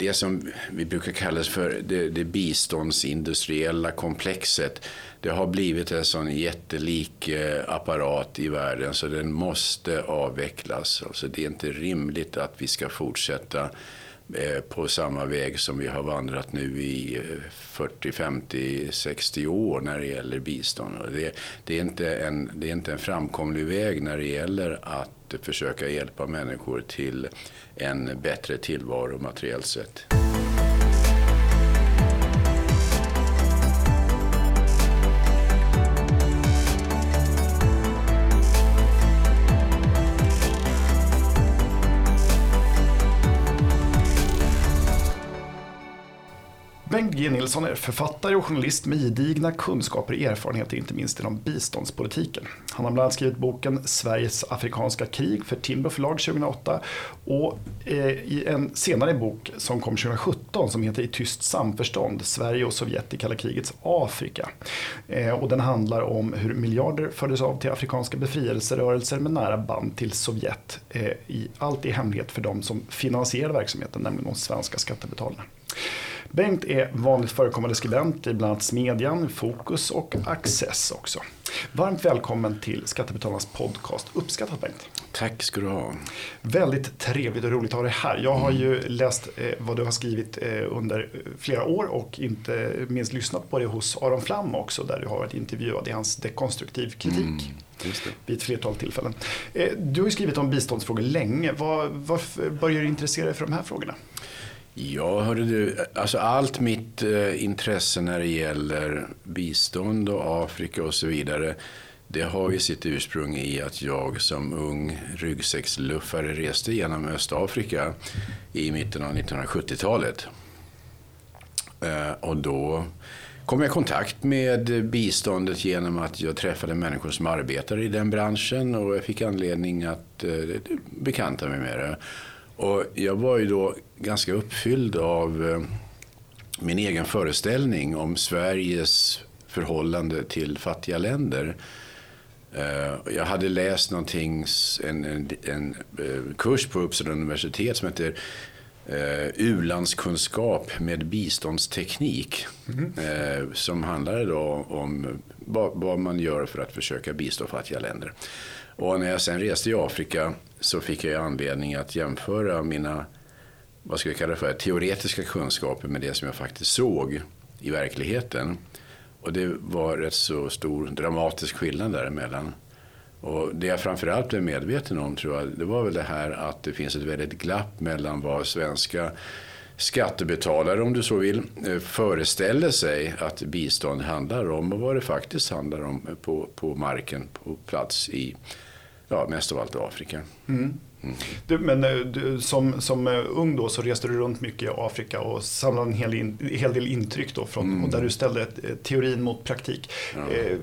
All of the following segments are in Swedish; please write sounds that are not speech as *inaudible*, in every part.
det som vi brukar kalla för det, det biståndsindustriella komplexet det har blivit en sån jättelik eh, apparat i världen så den måste avvecklas. Alltså det är inte rimligt att vi ska fortsätta Eh, på samma väg som vi har vandrat nu i 40, 50, 60 år när det gäller bistånd. Det, det, är inte en, det är inte en framkomlig väg när det gäller att försöka hjälpa människor till en bättre tillvaro materiellt sett. Bengt G Nilsson är författare och journalist med gedigna kunskaper och erfarenheter inte minst inom biståndspolitiken. Han har bland annat skrivit boken Sveriges afrikanska krig för Timbro förlag 2008 och eh, i en senare bok som kom 2017 som heter I tyst samförstånd Sverige och Sovjet i kalla krigets Afrika. Eh, och den handlar om hur miljarder fördes av till afrikanska befrielserörelser med nära band till Sovjet. Eh, allt i hemlighet för de som finansierade verksamheten, nämligen de svenska skattebetalarna. Bengt är vanligt förekommande skribent i bland annat Smedjan, Fokus och Access också. Varmt välkommen till Skattebetalarnas podcast. Uppskattat Bengt. Tack ska du ha. Väldigt trevligt och roligt att ha dig här. Jag har ju läst eh, vad du har skrivit eh, under flera år och inte minst lyssnat på det hos Aron Flam också där du har varit intervjuad i hans dekonstruktiv kritik. Mm. Vid ett flertal tillfällen. Eh, du har ju skrivit om biståndsfrågor länge. Var, varför började du intressera dig för de här frågorna? Ja, hörde du, alltså allt mitt eh, intresse när det gäller bistånd och Afrika och så vidare det har ju sitt ursprung i att jag som ung ryggsäcksluffare reste genom Östafrika i mitten av 1970-talet. Eh, och då kom jag i kontakt med biståndet genom att jag träffade människor som arbetar i den branschen och jag fick anledning att eh, bekanta mig med det. Och jag var ju då ganska uppfylld av eh, min egen föreställning om Sveriges förhållande till fattiga länder. Eh, jag hade läst någonting, en, en, en eh, kurs på Uppsala universitet som heter U-landskunskap med biståndsteknik. Mm. Som handlade då om vad man gör för att försöka bistå fattiga länder. Och när jag sen reste i Afrika så fick jag anledning att jämföra mina vad ska jag kalla det för, teoretiska kunskaper med det som jag faktiskt såg i verkligheten. Och det var rätt så stor dramatisk skillnad däremellan. Och det jag framförallt blev medveten om tror jag, det var väl det här att det finns ett väldigt glapp mellan vad svenska skattebetalare, om du så vill, eh, föreställer sig att bistånd handlar om och vad det faktiskt handlar om på, på marken, på plats i ja, mest av allt Afrika. Mm. Mm. Du, men eh, du, som, som eh, ung då så reste du runt mycket i Afrika och samlade en hel, in, hel del intryck då från, mm. och där du ställde eh, teorin mot praktik. Ja. Eh,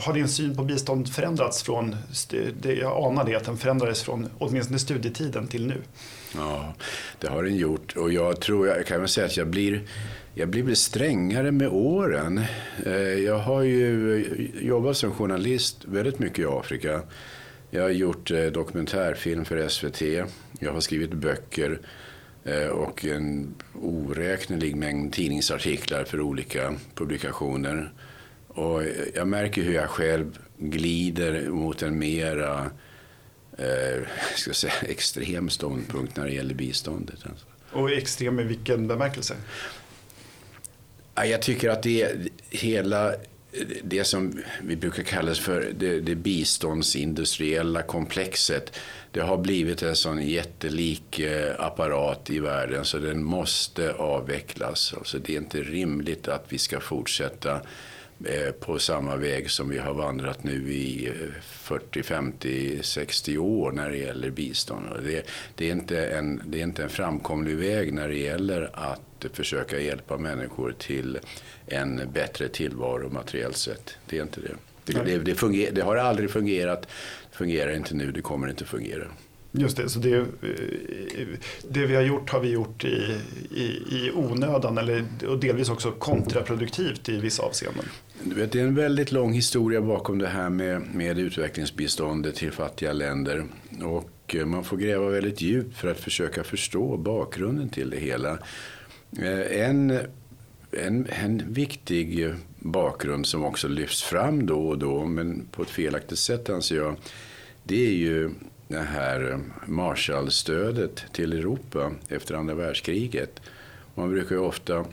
har din syn på bistånd förändrats från, det, jag anar det, att den förändrades från åtminstone studietiden till nu? Ja, det har den gjort och jag tror, jag kan väl säga att jag blir jag blir strängare med åren. Jag har ju jobbat som journalist väldigt mycket i Afrika. Jag har gjort eh, dokumentärfilm för SVT. Jag har skrivit böcker eh, och en oräknelig mängd tidningsartiklar för olika publikationer. Och jag märker hur jag själv glider mot en mera eh, *laughs* ska säga, extrem ståndpunkt när det gäller biståndet. Alltså. Och extrem i vilken bemärkelse? Jag tycker att det är hela det som vi brukar kalla för det, det biståndsindustriella komplexet. Det har blivit en sån jättelik eh, apparat i världen så den måste avvecklas. Alltså det är inte rimligt att vi ska fortsätta på samma väg som vi har vandrat nu i 40, 50, 60 år när det gäller bistånd. Det, det, är inte en, det är inte en framkomlig väg när det gäller att försöka hjälpa människor till en bättre tillvaro materiellt sett. Det är inte det. Det, det, det, funger, det har aldrig fungerat, det fungerar inte nu, det kommer inte fungera. Just det, så det, eh, det vi har gjort har vi gjort i, i, i onödan eller, och delvis också kontraproduktivt i vissa avseenden. Du vet, det är en väldigt lång historia bakom det här med, med utvecklingsbiståndet till fattiga länder. Och eh, man får gräva väldigt djupt för att försöka förstå bakgrunden till det hela. Eh, en, en, en viktig bakgrund som också lyfts fram då och då, men på ett felaktigt sätt anser jag, det är ju det här eh, Marshallstödet till Europa efter andra världskriget. Man brukar ju ofta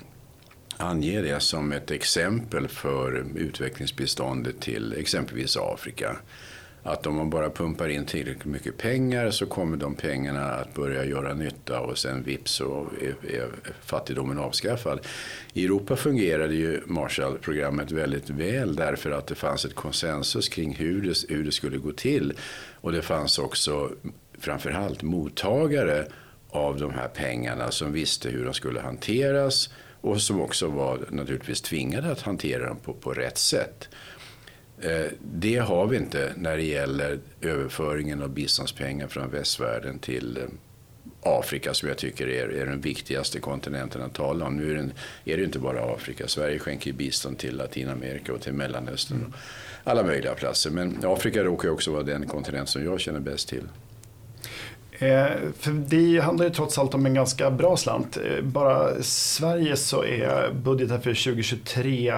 ange det som ett exempel för utvecklingsbiståndet till exempelvis Afrika. Att om man bara pumpar in tillräckligt mycket pengar så kommer de pengarna att börja göra nytta och sen vips så är, är fattigdomen avskaffad. I Europa fungerade ju Marshallprogrammet väldigt väl därför att det fanns ett konsensus kring hur det, hur det skulle gå till. Och det fanns också framförallt mottagare av de här pengarna som visste hur de skulle hanteras och som också var naturligtvis tvingade att hantera dem på, på rätt sätt. Eh, det har vi inte när det gäller överföringen av biståndspengar från västvärlden till eh, Afrika som jag tycker är, är den viktigaste kontinenten att tala om. Nu är det, är det inte bara Afrika. Sverige skänker bistånd till Latinamerika och till Mellanöstern. och Alla möjliga platser. Men Afrika råkar också vara den kontinent som jag känner bäst till. Eh, för det handlar ju trots allt om en ganska bra slant. Eh, bara Sverige så är budgeten för 2023 eh,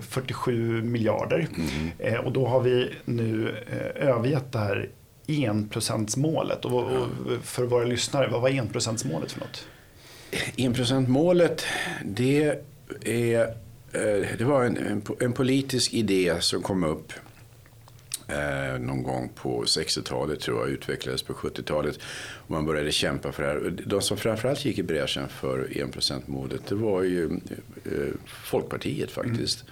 47 miljarder. Mm. och då har vi nu övergett det här enprocentsmålet. Och, för våra lyssnare, vad var enprocentsmålet för något? Enprocentsmålet, det, är, det var en, en politisk idé som kom upp eh, någon gång på 60-talet tror jag, utvecklades på 70-talet. Och man började kämpa för det här. De som framförallt gick i bräschen för enprocentsmålet det var ju eh, Folkpartiet faktiskt.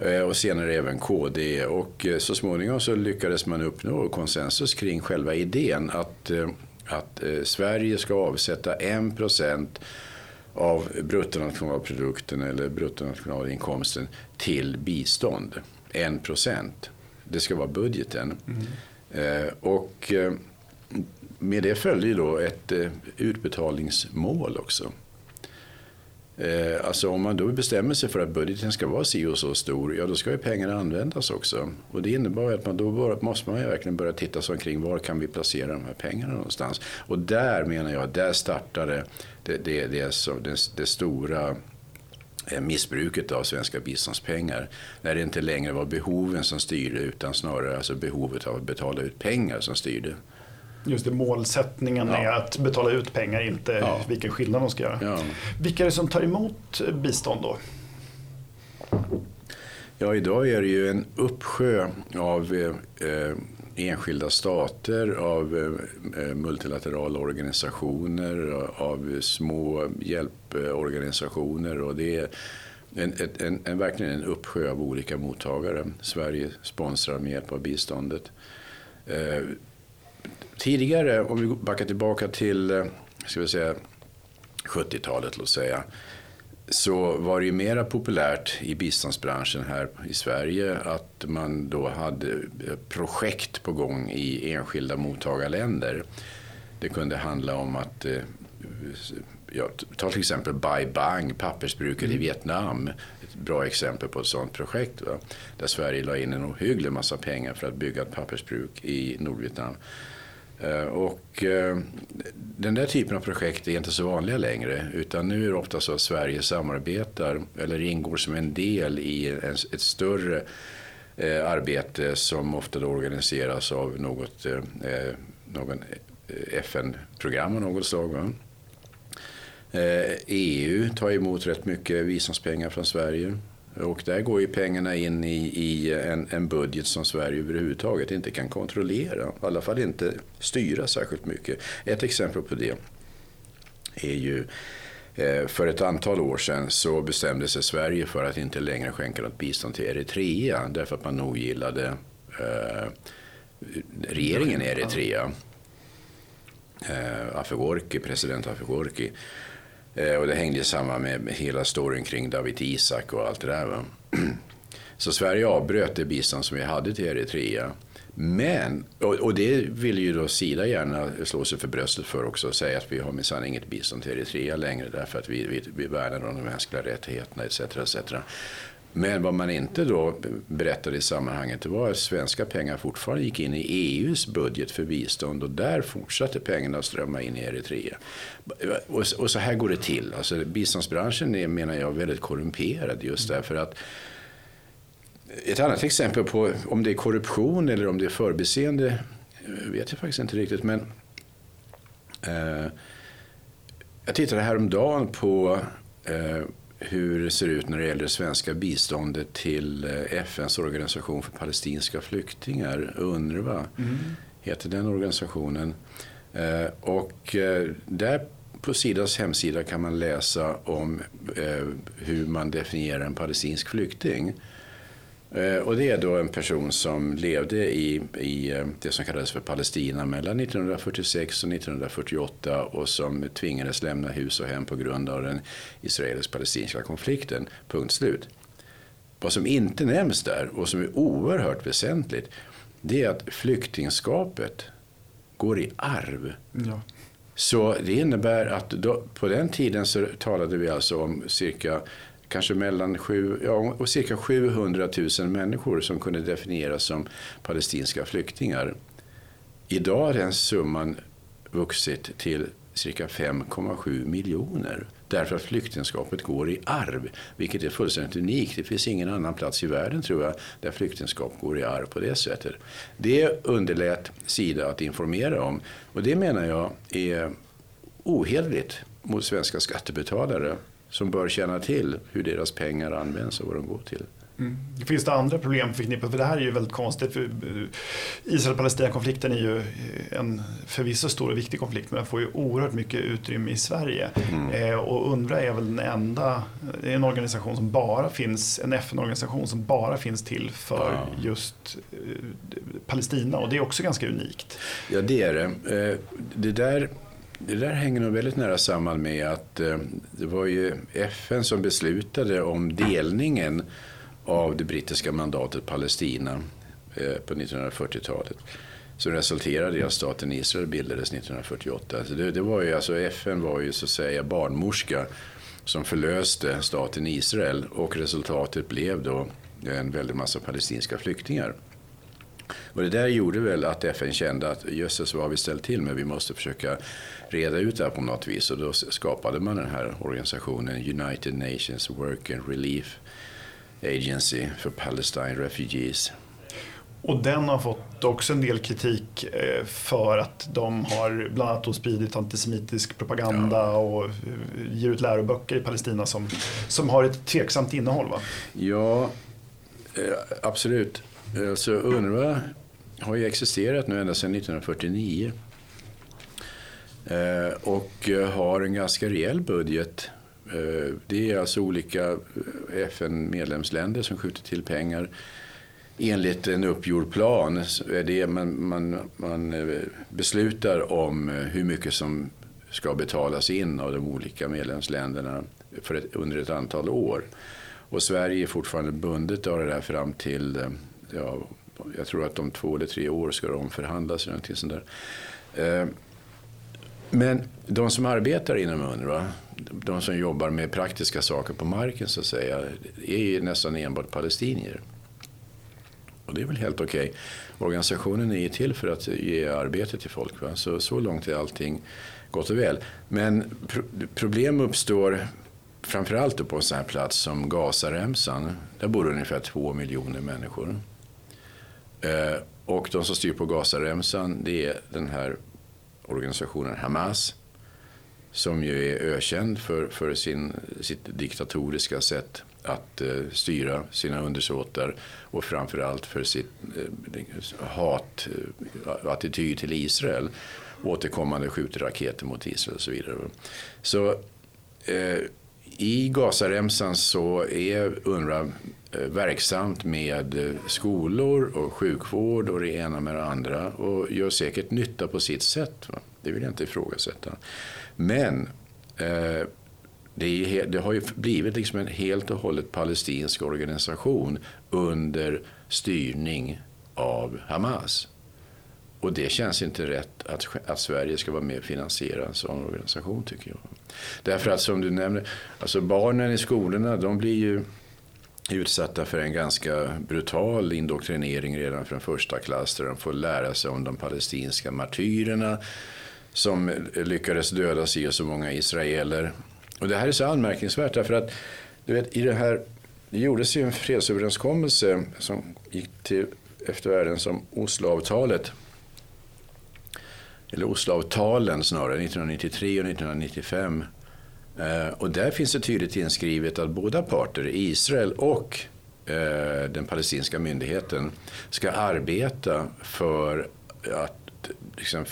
Mm. Och senare även KD. Och eh, så småningom så lyckades man uppnå konsensus kring själva idén att, eh, att Sverige ska avsätta 1 procent av bruttonationalprodukten eller bruttonationalinkomsten till bistånd. 1 procent det ska vara budgeten. Mm. Eh, och eh, med det följer då ett eh, utbetalningsmål också. Eh, alltså om man då bestämmer sig för att budgeten ska vara si och så stor, ja då ska ju pengarna användas också. Och det innebär att man då måste man ju verkligen börja titta sig omkring var kan vi placera de här pengarna någonstans. Och där menar jag, där startade det, det, det, det, det stora missbruket av svenska biståndspengar. När det inte längre var behoven som styrde utan snarare alltså behovet av att betala ut pengar som styrde. Just det, målsättningen ja. är att betala ut pengar, inte ja. vilken skillnad de ska göra. Ja. Vilka är det som tar emot bistånd då? Ja, idag är det ju en uppsjö av eh, enskilda stater, av eh, multilaterala organisationer, av små hjälporganisationer och det är en, en, en, verkligen en uppsjö av olika mottagare. Sverige sponsrar med hjälp av biståndet. Eh, tidigare, om vi backar tillbaka till eh, ska vi säga, 70-talet, låt säga, så var det ju mera populärt i biståndsbranschen här i Sverige att man då hade projekt på gång i enskilda mottagarländer. Det kunde handla om att eh, ja, ta till exempel Bai Bang, pappersbruket mm. i Vietnam. Ett bra exempel på ett sådant projekt. Va? Där Sverige la in en ohygglig massa pengar för att bygga ett pappersbruk i Nordvietnam. Eh, och eh, den där typen av projekt är inte så vanliga längre utan nu är det ofta så att Sverige samarbetar eller ingår som en del i ett större eh, arbete som ofta då organiseras av något någon FN-program av något slag. EU tar emot rätt mycket visumspengar från Sverige. Och där går ju pengarna in i, i en, en, budget som Sverige överhuvudtaget inte kan kontrollera. I alla fall inte styra särskilt mycket. Ett exempel på det är ju eh, för ett antal år sedan så bestämde sig Sverige för att inte längre skänka något bistånd till Eritrea därför att man nog gillade eh, regeringen i Eritrea. Eh, Afewerki, president Afewerki. Eh, och det hängde samman med hela storyn kring David Isak och allt det där. Va? *clears throat* Så Sverige avbröt det bistånd som vi hade till Eritrea. Men, och, det vill ju då Sida gärna slå sig för bröstet för också och säga att vi har minsann inget bistånd till Eritrea längre därför att vi, vi, vi värnar om de mänskliga rättigheterna etc. etc. Men vad man inte då berättade i sammanhanget det var att svenska pengar fortfarande gick in i EUs budget för bistånd och där fortsatte pengarna att strömma in i Eritrea. Och, så här går det till. Alltså, biståndsbranschen är, menar jag, väldigt korrumperad just därför att ett annat exempel på om det är korruption eller om det är förbiseende eh, vet jag faktiskt inte riktigt. Men eh, jag tittade häromdagen på eh, hur det ser ut när det gäller det svenska biståndet till eh, FNs organisation för palestinska flyktingar, UNRWA. Mm. heter den organisationen. Eh, och eh, där på Sidas hemsida kan man läsa om hur man definierar en palestinsk flykting. Eh, och det är då en person som levde i, i eh, det som kallades för Palestina mellan 1946 och 1948 och som tvingades lämna hus och hem på grund av den israelisk-palestinska konflikten. Punkt slut. Vad som inte nämns där och som är oerhört väsentligt det är att flyktingskapet går i arv. Ja. Så det innebär att då, på den tiden så talade vi alltså om cirka kanske mellan sju, ja, och cirka 700 000 människor som kunde definieras som palestinska flyktingar. Idag har den summan vuxit till cirka 5,7 miljoner. Därför att flyktingskapet går i arv, vilket är fullständigt unikt. Det finns ingen annan plats i världen tror jag där flyktingskap går i arv på det sättet. Det underlät Sida att informera om och det menar jag är ohederligt mot svenska skattebetalare som bör känna till hur deras pengar används och vad de går till. Mm. Finns det andra problem förknippat? För det här är ju väldigt konstigt. För eh, Israel-Palestina-konflikten är ju en förvisso stor och viktig konflikt men den får ju oerhört mycket utrymme i Sverige. Mm. Eh, och UNRWA är väl den enda, är en organisation som bara finns, en FN-organisation som bara finns till för ja. just eh, Palestina och det är också ganska unikt. Ja det är det. Eh, det där det där hänger nog väldigt nära samman med att eh, det var ju FN som beslutade om delningen av det brittiska mandatet Palestina eh, på 1940-talet. Som resulterade i att staten Israel bildades 1948. Alltså det, det, var ju, alltså FN var ju så att säga barnmorska som förlöste staten Israel och resultatet blev då en väldig massa palestinska flyktingar. Och det där gjorde väl att FN kände att jösses vad har vi ställt till med, vi måste försöka reda ut det här på något vis. Och då skapade man den här organisationen United Nations Work and Relief Agency for Palestine Refugees. Och den har fått också en del kritik eh, för att de har bland annat spridit antisemitisk propaganda ja. och eh, ger ut läroböcker i Palestina som, som har ett tveksamt innehåll. Va? Ja, eh, absolut. Eh, så UNRWA har ju existerat nu ända sedan 1949. Eh, och eh, har en ganska rejäl budget. Det är alltså olika FN-medlemsländer som skjuter till pengar enligt en uppgjord plan. Det man, man, man beslutar om hur mycket som ska betalas in av de olika medlemsländerna för ett, under ett antal år. Och Sverige är fortfarande bundet av det där fram till, ja, jag tror att om två eller tre år ska det omförhandlas. Eller sånt där. Eh, men de som arbetar inom UNRWA, de som jobbar med praktiska saker på marken så att säga, är ju nästan enbart palestinier. Och det är väl helt okej. Okay. Organisationen är ju till för att ge arbete till folk. Va? Så, så långt är allting gott och väl. Men pro problem uppstår framförallt på en sån här plats som Gazaremsan. Där bor ungefär två miljoner människor. Eh, och de som styr på Gazaremsan det är den här organisationen Hamas som ju är ökänd för, för sin, sitt diktatoriska sätt att eh, styra sina undersåtar och framförallt för sitt eh, hat, eh, attityd till Israel. Återkommande skjuter raketer mot Israel och så vidare. Så eh, i Gazaremsan så är UNRWA eh, verksamt med eh, skolor och sjukvård och det ena med det andra och gör säkert nytta på sitt sätt. Va? Det vill jag inte ifrågasätta. Men eh, det, är, det, har ju blivit liksom en helt och hållet palestinsk organisation under styrning av Hamas. Och det känns inte rätt att, att Sverige ska vara med och finansiera en sån organisation tycker jag. Därför att som du nämner, alltså barnen i skolorna de blir ju utsatta för en ganska brutal indoktrinering redan från första klass där de får lära sig om de palestinska martyrerna som lyckades döda sig och så många israeler. Och det här är så anmärkningsvärt därför att du vet, i det här det gjordes ju en fredsöverenskommelse som gick till eftervärlden som Osloavtalet. Eller Osloavtalen snarare, 1993 och 1995. Eh, och där finns det tydligt inskrivet att båda parter, Israel och eh, den palestinska myndigheten, ska arbeta för att liksom,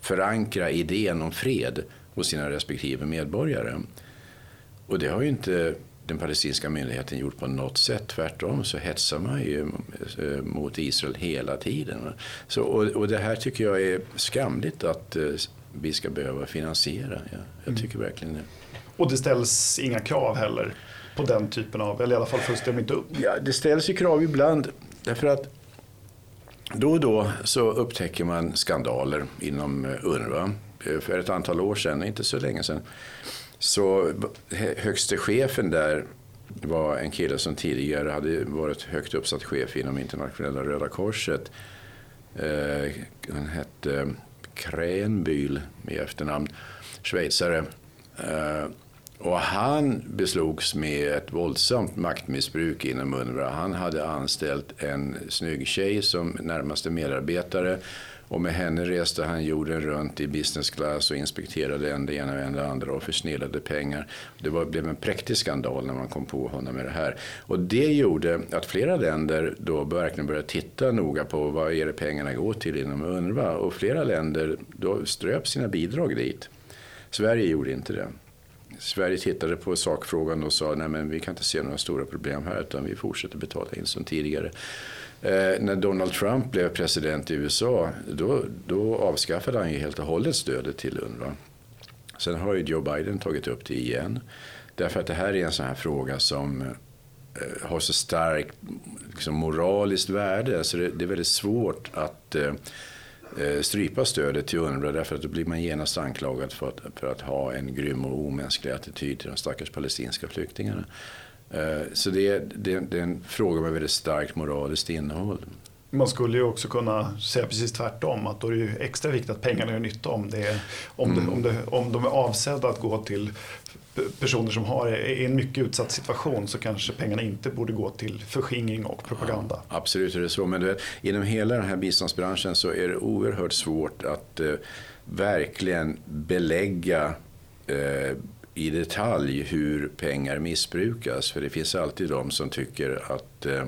förankra idén om fred hos sina respektive medborgare. Och det har ju inte den palestinska myndigheten gjort på något sätt. Tvärtom så hetsar man ju eh, mot Israel hela tiden. Så, och, och det här tycker jag är skamligt att eh, vi ska behöva finansiera. Ja, jag tycker mm. verkligen det. Och det ställs inga krav heller på den typen av, eller i alla fall följs de inte upp? Ja, det ställs ju krav ibland. Därför att då och då så upptäcker man skandaler inom eh, UNRWA. För ett antal år sedan, inte så länge sedan, så högste chefen där var en kille som tidigare hade varit högt uppsatt chef inom internationella Röda Korset. Eh, han hette Krähenbühl i efternamn, schweizare. Eh, och han beslogs med ett våldsamt maktmissbruk inom UNRWA. Han hade anställt en snygg tjej som närmaste medarbetare och med henne reste han jorden runt i business class och inspekterade en det ena och en det andra och försnillade pengar. Det var, blev en präktig skandal när man kom på honom med det här. Och det gjorde att flera länder då verkligen började titta noga på vad är det pengarna går till inom UNRWA. Och flera länder då ströp sina bidrag dit. Sverige gjorde inte det. Sverige tittade på sakfrågan och sa nej men vi kan inte se några stora problem här utan vi fortsätter betala in som tidigare. Eh, när Donald Trump blev president i USA, då, då avskaffade han ju helt och hållet stödet till UNRWA. Sen har ju Joe Biden tagit upp det igen. Därför att det här är en sån här fråga som eh, har så starkt liksom, moraliskt värde. Så det, det, är väldigt svårt att eh, eh strypa stödet till UNRWA därför att då blir man genast anklagad för att, för att ha en grym och omänsklig attityd till de stackars palestinska flyktingarna. Eh, så det är, det, det är en fråga med väldigt starkt moraliskt innehåll. Man skulle ju också kunna säga precis tvärtom, att då är det ju extra viktigt att pengarna gör nytta om, det är, om, mm. det, om, det, om de är avsedda att gå till personer som har, är i en mycket utsatt situation så kanske pengarna inte borde gå till förskingring och propaganda. Ja, absolut är det så, men vet, inom hela den här biståndsbranschen så är det oerhört svårt att eh, verkligen belägga eh, i detalj hur pengar missbrukas. För det finns alltid de som tycker att, eh,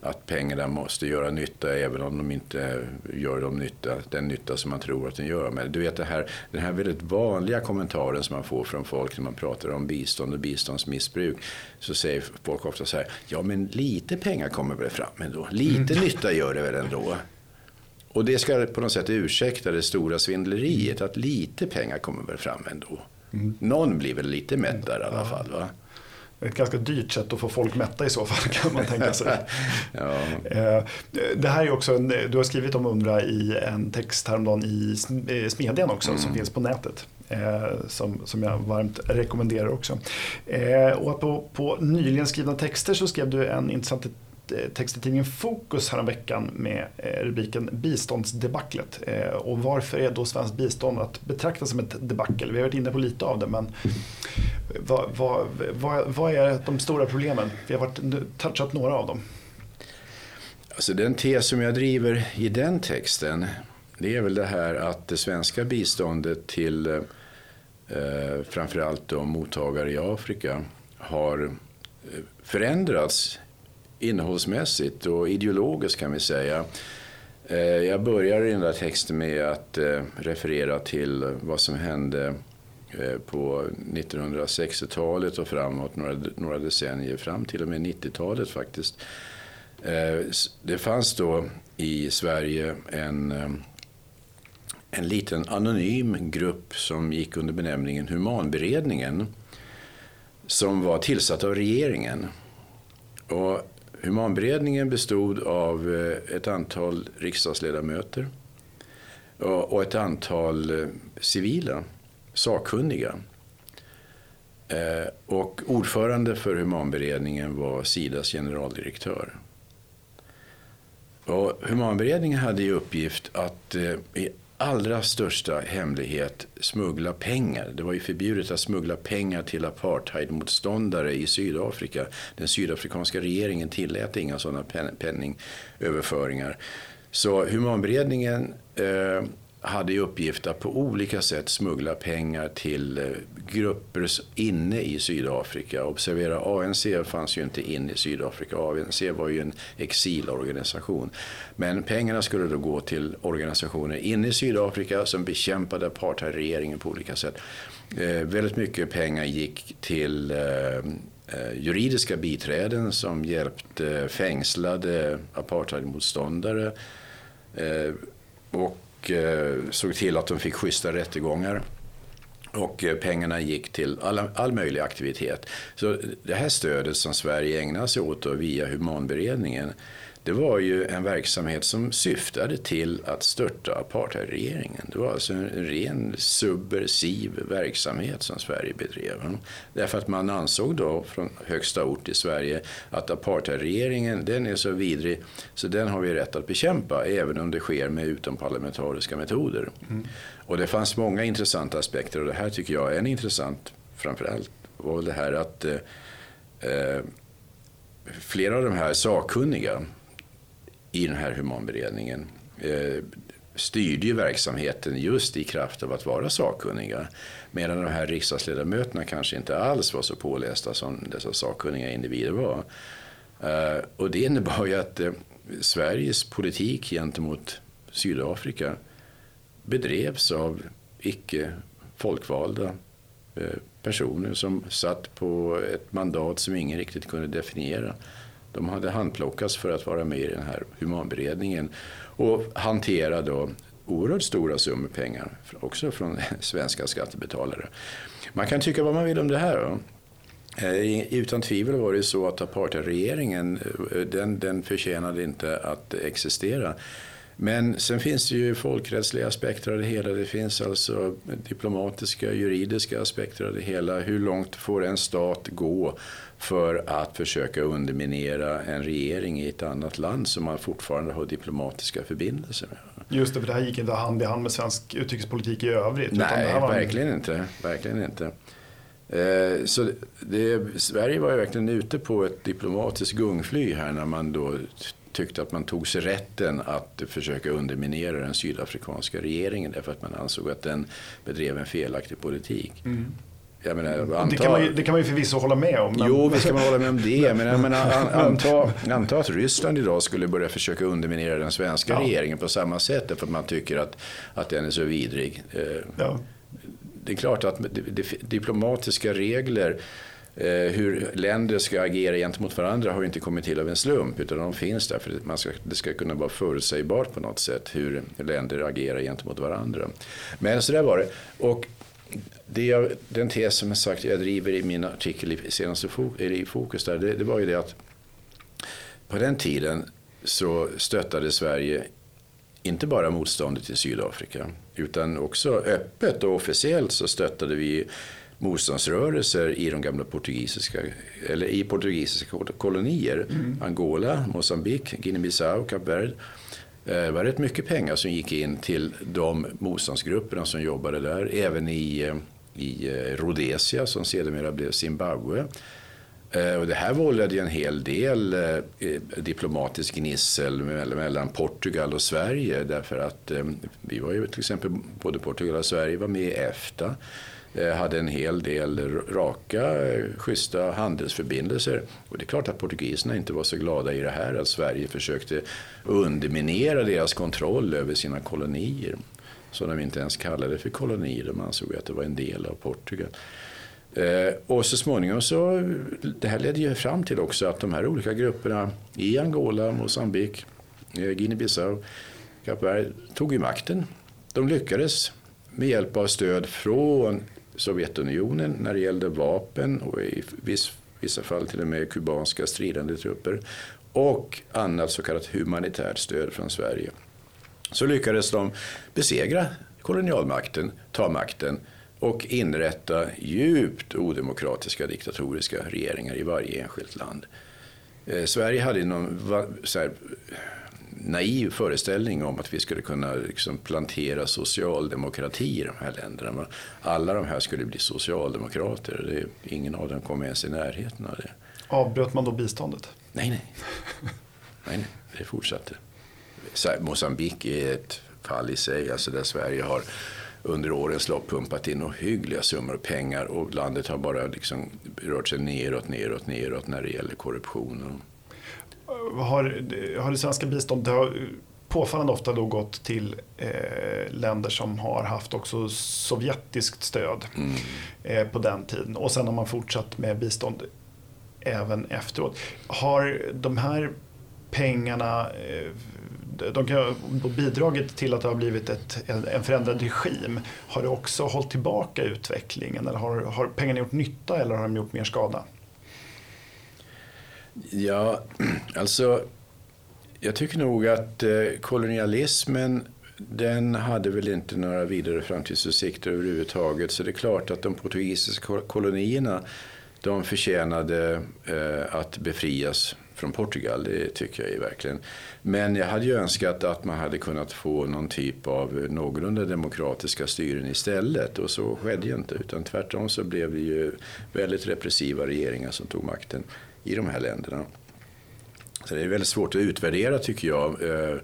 att pengarna måste göra nytta även om de inte gör de nytta, den nytta som man tror att den gör. Men du vet det här, den här väldigt vanliga kommentaren som man får från folk när man pratar om bistånd och biståndsmissbruk. Så säger folk ofta så här, ja men lite pengar kommer väl fram ändå. Lite mm. nytta gör det väl ändå. Och det ska på något sätt ursäkta det stora svindleriet, att lite pengar kommer väl fram ändå. Mm. Någon blir väl lite mätt där i alla fall. Va? Ett ganska dyrt sätt att få folk mätta i så fall *laughs* kan man tänka sig. *laughs* ja. Eh, det här är också en, du har skrivit om Undra i en text häromdagen i Smedjan också mm. som finns på nätet. Eh, som, som jag varmt rekommenderar också. Eh, och på, på nyligen skrivna texter så skrev du en intressant Eh, text i tidningen Fokus häromveckan med eh, rubriken Biståndsdebaclet. Eh, och varför är då svenskt bistånd att betrakta som ett debacle? Vi har varit inne på lite av det men vad, vad, vad, vad är de stora problemen? Vi har varit, touchat några av dem. Alltså den tes som jag driver i den texten det är väl det här att det svenska biståndet till eh, framförallt de mottagare i Afrika har förändrats innehållsmässigt och ideologiskt kan vi säga. Eh, jag börjar i den där texten med att eh, referera till vad som hände eh, på 1960-talet och framåt, några, decennier fram till och med 90-talet faktiskt. Det fanns då i Sverige en, en liten anonym grupp som gick under benämningen Humanberedningen som var tillsatt av regeringen. Och Humanberedningen bestod av eh, ett antal riksdagsledamöter och ett antal eh, civila sakkunniga. Eh, och ordförande för humanberedningen var Sidas generaldirektör. Och humanberedningen hade i uppgift att allra största hemlighet smuggla pengar. Det var ju förbjudet att smuggla pengar till apartheidmotståndare i Sydafrika. Den sydafrikanska regeringen tillät inga sådana penningöverföringar. Så humanberedningen eh, hade i uppgift att på olika sätt smuggla pengar till eh, grupper inne i Sydafrika. Observera, ANC fanns ju inte inne i Sydafrika. ANC var ju en exilorganisation. Men pengarna skulle då gå till organisationer inne i Sydafrika som bekämpade apartheidregeringen på olika sätt. Eh, väldigt mycket pengar gick till eh, eh juridiska biträden som hjälpte fängslade apartheidmotståndare. Eh, och och eh, såg till att de fick schyssta rättegångar. Och eh, pengarna gick till all, all möjlig aktivitet. Så det här stödet som Sverige ägnar sig åt via humanberedningen det var ju en verksamhet som syftade till att störta apartheidregeringen. Det var alltså en ren subversiv verksamhet som Sverige bedrev. Därför att man ansåg då från högsta ort i Sverige att apartheidregeringen den är så vidrig så den har vi rätt att bekämpa även om det sker med utomparlamentariska metoder. Mm. Och det fanns många intressanta aspekter och det här tycker jag är en intressant framförallt var det här att eh, eh flera av de här sakkunniga i den här humanberedningen eh, styrde ju verksamheten just i kraft av att vara sakkunniga. Medan de här riksdagsledamöterna kanske inte alls var så pålästa som dessa sakkunniga individer var. Eh, och det innebar ju att eh, Sveriges politik gentemot Sydafrika bedrevs av icke folkvalda eh, personer som satt på ett mandat som ingen riktigt kunde definiera. De hade handplockats för att vara med i den här humanberedningen och hantera då oerhört stora summor pengar, också från *laughs* svenska skattebetalare. Man kan tycka vad man vill om det här. Då. Eh, utan tvivel var det så att apartheidregeringen, eh, den, den förtjänade inte att existera. Men sen finns det ju folkrättsliga aspekter av det hela. Det finns alltså diplomatiska, juridiska aspekter av det hela. Hur långt får en stat gå för att försöka underminera en regering i ett annat land som man fortfarande har diplomatiska förbindelser med? Just det, för det här gick inte hand i hand med svensk utrikespolitik i övrigt. Nej, verkligen en... inte. Verkligen inte. Eh, så det, Sverige var ju verkligen ute på ett diplomatiskt gungfly här när man då tyckte att man tog sig rätten att försöka underminera den sydafrikanska regeringen därför att man ansåg att den bedrev en felaktig politik. Mm. Menar, anta, det, kan man ju, det kan man ju förvisso hålla med om. Men... Jo, visst kan man hålla med om det. Men jag menar, *laughs* anta, anta att Ryssland idag skulle börja försöka underminera den svenska ja. regeringen på samma sätt därför att man tycker att, att den är så vidrig. Eh, ja. Det är klart att diplomatiska regler Eh, hur länder ska agera gentemot varandra har ju inte kommit till av en slump utan de finns där för att man ska, det ska kunna vara förutsägbart på något sätt hur länder agerar gentemot varandra. Men så där var det. Och det jag, den tes som jag sagt jag driver i min artikel i senaste i Fokus där, det, det var ju det att på den tiden så stöttade Sverige inte bara motståndet i Sydafrika utan också öppet och officiellt så stöttade vi motståndsrörelser i de gamla portugisiska, eller i portugisiska kolonier. Mm. Angola, Mosambik, Guinea-Bissau, Kap Verde. Eh, det var rätt mycket pengar som gick in till de motståndsgrupperna som jobbade där. Även i, eh, i eh, Rhodesia som sedermera blev Zimbabwe. Och det här vållade en hel del diplomatisk gnissel mellan Portugal och Sverige därför att vi var ju till exempel, både Portugal och Sverige var med i EFTA. Eh, hade en hel del raka, eh, schyssta handelsförbindelser. Och det är klart att portugiserna inte var så glada i det här, att Sverige försökte underminera deras kontroll över sina kolonier. Som de inte ens kallade för kolonier, de ansåg att det var en del av Portugal. Eh, och så småningom så, det här ledde ju fram till också att de här olika grupperna i Angola, Mozambik, Guinea-Bissau, Kap Verde tog ju makten. De lyckades med hjälp av stöd från Sovjetunionen när det gällde vapen och i vissa fall till och med kubanska stridande trupper och annat så kallat humanitärt stöd från Sverige. Så lyckades de besegra kolonialmakten, ta makten och inrätta djupt odemokratiska diktatoriska regeringar i varje enskilt land. Eh, Sverige hade någon så här, naiv föreställning om att vi skulle kunna liksom plantera socialdemokrati i de här länderna. Alla de här skulle bli socialdemokrater. Det, ingen av dem kom ens i närheten av det. Avbröt man då biståndet? Nej, nej. nej, nej det fortsatte. Mosambik är ett fall i sig, alltså där Sverige har under årens lopp pumpat in ohyggliga summor pengar och landet har bara liksom rört sig neråt, neråt, neråt när det gäller korruption. Har, har det svenska biståndet påfallande ofta då gått till eh, länder som har haft också sovjetiskt stöd mm. eh, på den tiden och sen har man fortsatt med bistånd även efteråt. Har de här pengarna eh, de kan ha bidragit till att det har blivit ett, en förändrad regim. Har det också hållit tillbaka utvecklingen? Eller har, har pengarna gjort nytta eller har de gjort mer skada? Ja, alltså jag tycker nog att eh, kolonialismen den hade väl inte några vidare framtidsutsikter överhuvudtaget. Så det är klart att de portugisiska kolonierna de förtjänade eh, att befrias från Portugal, det tycker jag ju verkligen. Men jag hade ju önskat att man hade kunnat få någon typ av någorlunda demokratiska styren istället och så skedde ju inte utan tvärtom så blev det ju väldigt repressiva regeringar som tog makten i de här länderna. Så det är väldigt svårt att utvärdera tycker jag. Eh,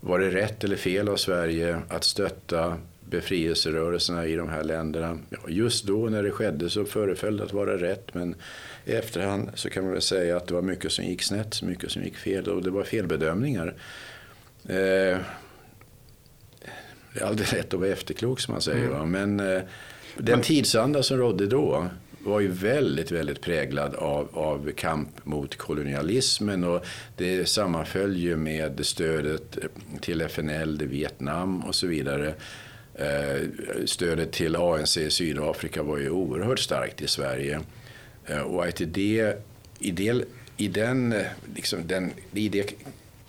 var det rätt eller fel av Sverige att stötta befrielserörelserna i de här länderna? Just då när det skedde så föreföll det att vara rätt men i efterhand så kan man väl säga att det var mycket som gick snett, mycket som gick fel och det var felbedömningar. Eh, det är aldrig *laughs* lätt att vara efterklok som man säger. Mm. Men eh, den tidsanda som rådde då var ju väldigt, väldigt präglad av, av kamp mot kolonialismen och det sammanföll ju med stödet till FNL, Vietnam och så vidare. Eh, stödet till ANC i Sydafrika var ju oerhört starkt i Sverige. Eh, och att i det, i det, i den, liksom den, i det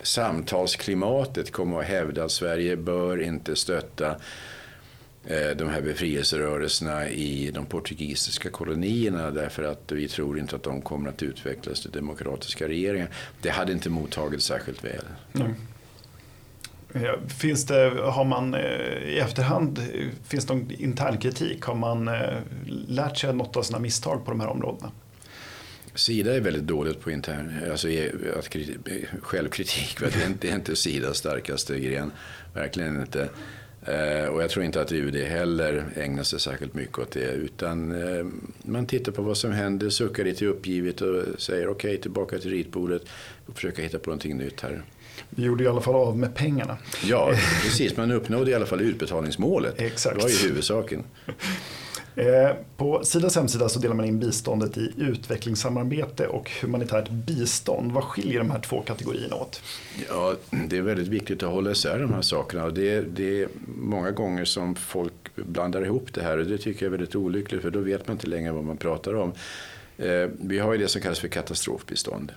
samtalsklimatet kommer att hävda att Sverige bör inte stötta de här befrielserörelserna i de portugisiska kolonierna därför att vi tror inte att de kommer att utvecklas till demokratiska regeringar. Det hade inte mottagits särskilt väl. Mm. Finns det, har man i efterhand, finns det någon intern kritik? Har man lärt sig något av sina misstag på de här områdena? Sida är väldigt dåligt på intern, alltså att självkritik. *laughs* Det är, inte, det är inte Sidas starkaste gren, verkligen inte. Och jag tror inte att UD heller ägnar sig särskilt mycket åt det. Utan man tittar på vad som händer, suckar lite uppgivet och säger okej, okay, tillbaka till ritbordet och försöka hitta på någonting nytt här. Vi gjorde i alla fall av med pengarna. Ja, precis. Man uppnådde i alla fall utbetalningsmålet. *laughs* Exakt. Det var ju huvudsaken. Eh, på Sidas hemsida så delar man in biståndet i utvecklingssamarbete och humanitärt bistånd. Vad skiljer de här två kategorierna åt? Ja, det är väldigt viktigt att hålla isär de här sakerna. Det, det är många gånger som folk blandar ihop det här och det tycker jag är väldigt olyckligt för då vet man inte längre vad man pratar om. Eh, vi har ju det som kallas för katastrofbistånd.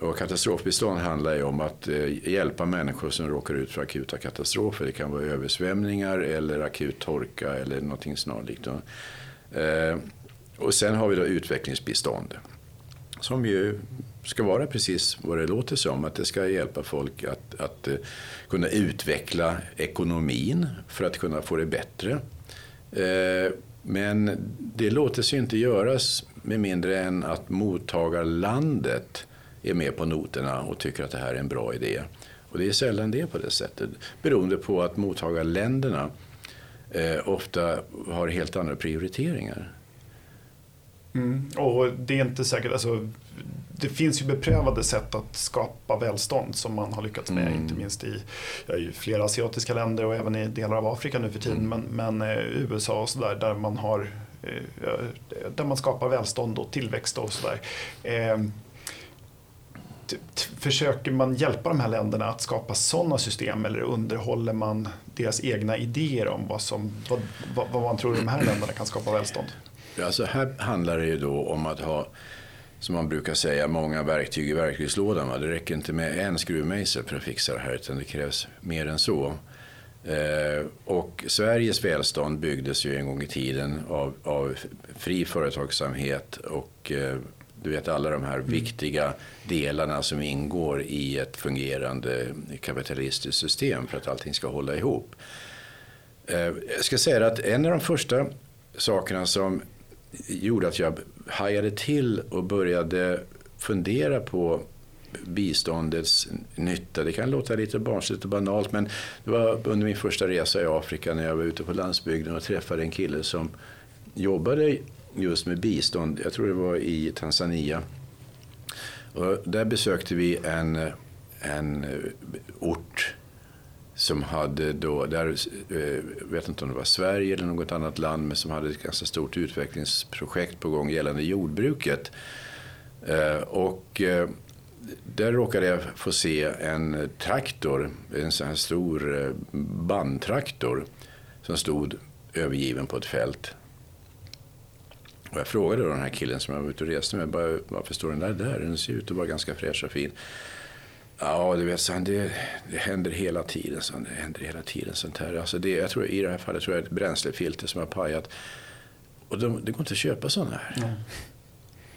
Och katastrofbistånd handlar ju om att eh, hjälpa människor som råkar ut för akuta katastrofer. Det kan vara översvämningar eller akut torka eller någonting snarlikt. Eh, och sen har vi då utvecklingsbistånd. Som ju ska vara precis vad det låter som. Att det ska hjälpa folk att, att eh, kunna utveckla ekonomin för att kunna få det bättre. Men det låter sig inte göras med mindre än att mottagarlandet är med på noterna och tycker att det här är en bra idé. Och det är sällan det på det sättet. Beroende på att mottagarländerna eh, ofta har helt andra prioriteringar. Mm. Och det är inte säkert, alltså, det finns ju beprövade sätt att skapa välstånd som man har lyckats med, mm. inte minst i, ja, i, flera asiatiska länder och även i delar av Afrika nu för tiden, mm. men, men eh, USA och sådär där man har eh, där man skapar välstånd och tillväxt och sådär. Försöker man hjälpa de här länderna att skapa sådana system eller underhåller man deras egna idéer om vad, som, vad, vad man tror de här länderna kan skapa välstånd? Alltså här handlar det ju då om att ha, som man brukar säga, många verktyg i verktygslådan. Va? Det räcker inte med en skruvmejsel för att fixa det här utan det krävs mer än så. Eh, och Sveriges välstånd byggdes ju en gång i tiden av, av fri företagsamhet och eh, du vet alla de här mm. viktiga delarna som ingår i ett fungerande kapitalistiskt system för att allting ska hålla ihop. Eh, jag ska säga att en av de första sakerna som gjorde att jag hajade till och började fundera på biståndets nytta. Det kan låta lite barnsligt och banalt men det var under min första resa i Afrika när jag var ute på landsbygden och träffade en kille som jobbade just med bistånd. Jag tror det var i Tanzania. Och där besökte vi en, en ort som hade då, där, jag vet inte om det var Sverige eller något annat land, men som hade ett ganska stort utvecklingsprojekt på gång gällande jordbruket. Eh, och eh, där råkade jag få se en traktor, en sån här stor bandtraktor som stod övergiven på ett fält. Och jag frågade då den här killen som jag var ute och reste med, bara, varför står den där där? Den ser ut att vara ganska fräsch och fin. Ja, du vet, så det, det händer hela tiden. Så det händer hela tiden sånt här. Alltså det, jag tror, I det här fallet tror jag ett bränslefilter som har pajat. Och de, det går inte att köpa sådana här. Mm.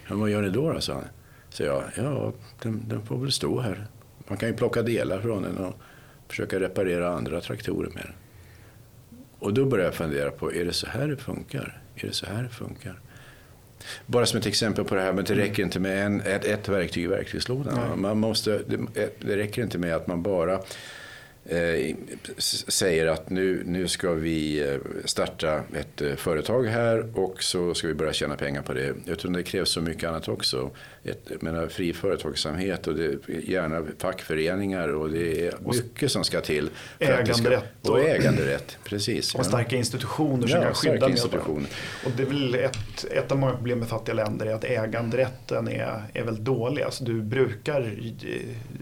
Ja, vad gör ni då? då sa han. Så jag, ja, den, den får väl stå här. Man kan ju plocka delar från den och försöka reparera andra traktorer med den. Och då började jag fundera på, är det så här det funkar? Är det så här det funkar? Bara som ett exempel på det här, men det räcker inte med en, ett, ett verktyg i verktygslådan. Man måste, det, det räcker inte med att man bara eh, säger att nu, nu ska vi eh, starta ett eh, företag här och så ska vi börja tjäna pengar på det. Utan det krävs så mycket annat också. Ett, menar, fri företagsamhet och det, gärna fackföreningar och det är mycket som ska till. Äganderätt. Ska, och, äganderätt, precis. Och starka institutioner som ja, kan skydda medborgarna. Och det är väl ett, ett av många problem med fattiga länder är att äganderätten är, är väldigt dålig. Alltså du brukar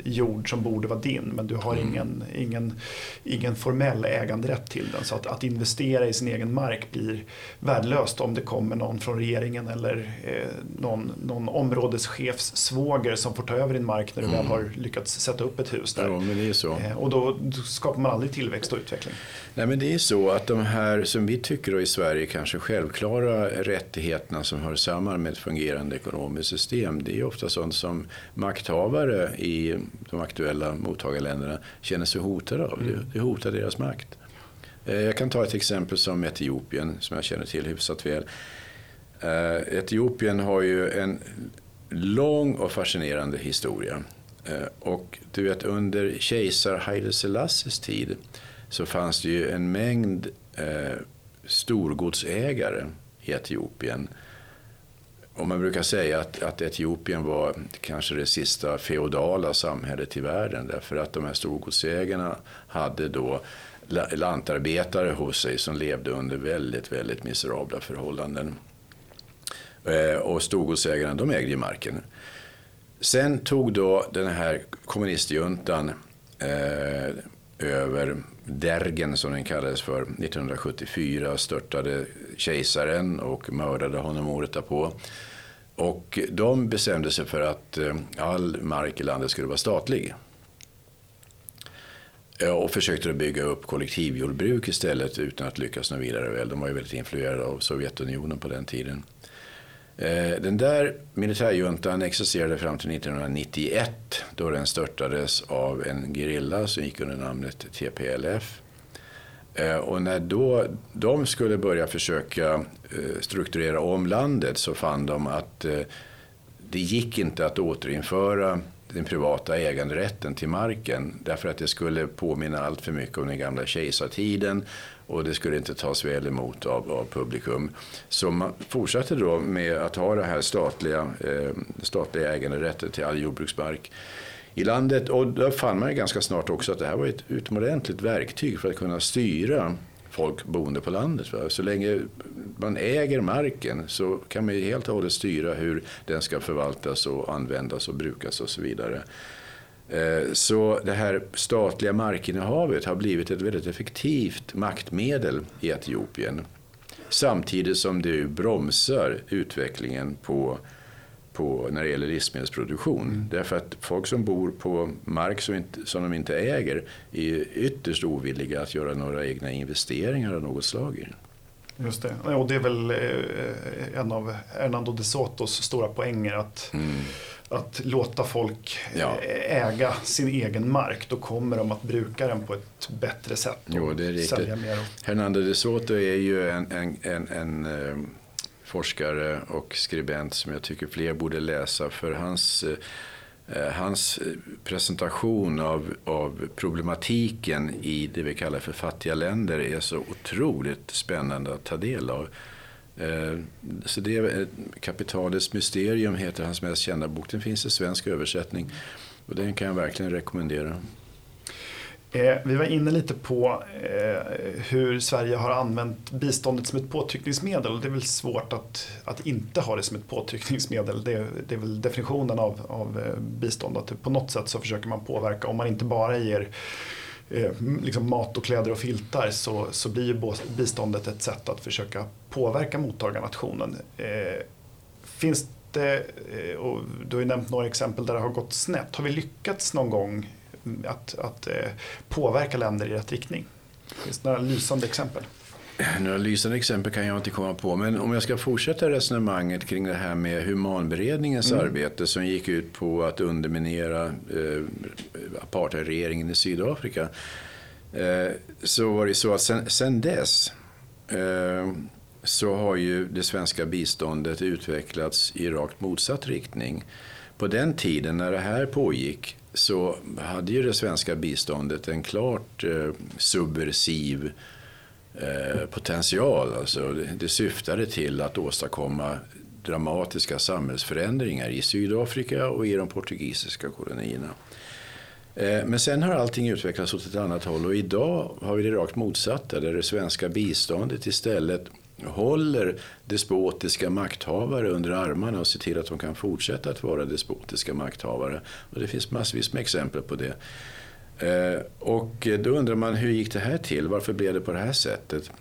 jord som borde vara din men du har mm. ingen, ingen, ingen formell äganderätt till den. Så att, att investera i sin egen mark blir värdelöst om det kommer någon från regeringen eller eh, någon, någon områdeschefssvåger som får ta över din mark när du mm. väl har lyckats sätta upp ett hus där. Ja, men det är så. Eh, och då, då skapar man aldrig tillväxt och utveckling. Nej, men det är så att de här som vi tycker i Sverige kanske självklara rättigheterna som hör samman med ett fungerande ekonomiskt system. Det är ofta sånt som makthavare i de aktuella mottagarländerna känner sig hotade av. Mm. Det hotar deras makt. Eh, jag kan ta ett exempel som Etiopien som jag känner till hyfsat väl. Eh, Etiopien har ju en lång och fascinerande historia. Eh, och du vet under kejsar Haile Selassies tid så fanns det ju en mängd eh, storgodsägare i Etiopien och man brukar säga att, att Etiopien var kanske det sista feodala samhället i världen därför att de här storgodsägarna hade då lantarbetare hos sig som levde under väldigt, väldigt miserabla förhållanden. Eh, och storgodsägarna, de ägde ju marken. Sen tog då den här kommunistjuntan eh, över Dergen som den kallades för 1974 störtade kejsaren och mördade honom året därpå. Och de bestämde sig för att eh, all mark i landet skulle vara statlig. Eh, och försökte bygga upp kollektivjordbruk istället utan att lyckas något vidare väl. De var ju väldigt influerade av Sovjetunionen på den tiden. Eh, den där militärjuntan existerade fram till 1991 då den störtades av en gerilla som gick under namnet TPLF. Eh, och när då de skulle börja försöka eh, strukturera om landet så fann de att det gick inte att återinföra den privata äganderätten till marken därför att det skulle påminna allt för mycket om den gamla kejsartiden och det skulle inte tas väl emot av, av publikum. Så man fortsatte då med att ha det här statliga, eh, statliga äganderätten till all jordbruksmark i landet. Och då fann man ju ganska snart också att det här var ett utomordentligt verktyg för att kunna styra folk boende på landet. Va? Så länge man äger marken så kan man helt och hållet styra hur den ska förvaltas och användas och brukas och så vidare. Eh, så det här statliga markinnehavet har blivit ett väldigt effektivt maktmedel i Etiopien. Samtidigt som det bromsar utvecklingen på, på när det gäller livsmedelsproduktion. Mm. Därför att folk som bor på mark som, inte, som de inte äger är ytterst ovilliga att göra några egna investeringar av något slag. Just det, och det är väl eh, en av Hernando de Sotos stora poänger att mm att låta folk ja. äga sin egen mark. Då kommer de att bruka den på ett bättre sätt och jo, det är mer. Hernando de Soto är ju en, en, en, en eh, forskare och skribent som jag tycker fler borde läsa för hans eh, Hans presentation av, av problematiken i det vi kallar för fattiga länder är så otroligt spännande att ta del av. Eh, så det är Kapitalets mysterium heter hans mest kända bok. Den finns i svensk översättning och den kan jag verkligen rekommendera. Eh, vi var inne lite på eh, hur Sverige har använt biståndet som ett påtryckningsmedel. Det är väl svårt att, att inte ha det som ett påtryckningsmedel. Det, det är väl definitionen av, av eh, bistånd. Att på något sätt så försöker man påverka om man inte bara ger Eh, liksom mat och kläder och filtar så, så blir ju biståndet ett sätt att försöka påverka mottagarnationen. Eh, finns det, eh, och du har ju nämnt några exempel där det har gått snett. Har vi lyckats någon gång mm, att, att eh, påverka länder i rätt riktning? Finns det några lysande exempel? Några lysande exempel kan jag inte komma på, men om jag ska fortsätta resonemanget kring det här med humanberedningens mm. arbete som gick ut på att underminera eh, apartheidregeringen i Sydafrika. Eh, så var det så att sen, sen dess eh, så har ju det svenska biståndet utvecklats i rakt motsatt riktning. På den tiden när det här pågick så hade ju det svenska biståndet en klart eh, subversiv Eh, potential. Alltså, det, syftade till att åstadkomma dramatiska samhällsförändringar i Sydafrika och i de portugisiska kolonierna. Eh, men sen har allting utvecklats åt ett annat håll och idag har vi det rakt motsatta där det svenska biståndet istället håller despotiska makthavare under armarna och ser till att de kan fortsätta att vara despotiska makthavare. Och det finns massvis med exempel på det. Eh, och då undrar man hur gick det här till? Varför blev det på det här sättet?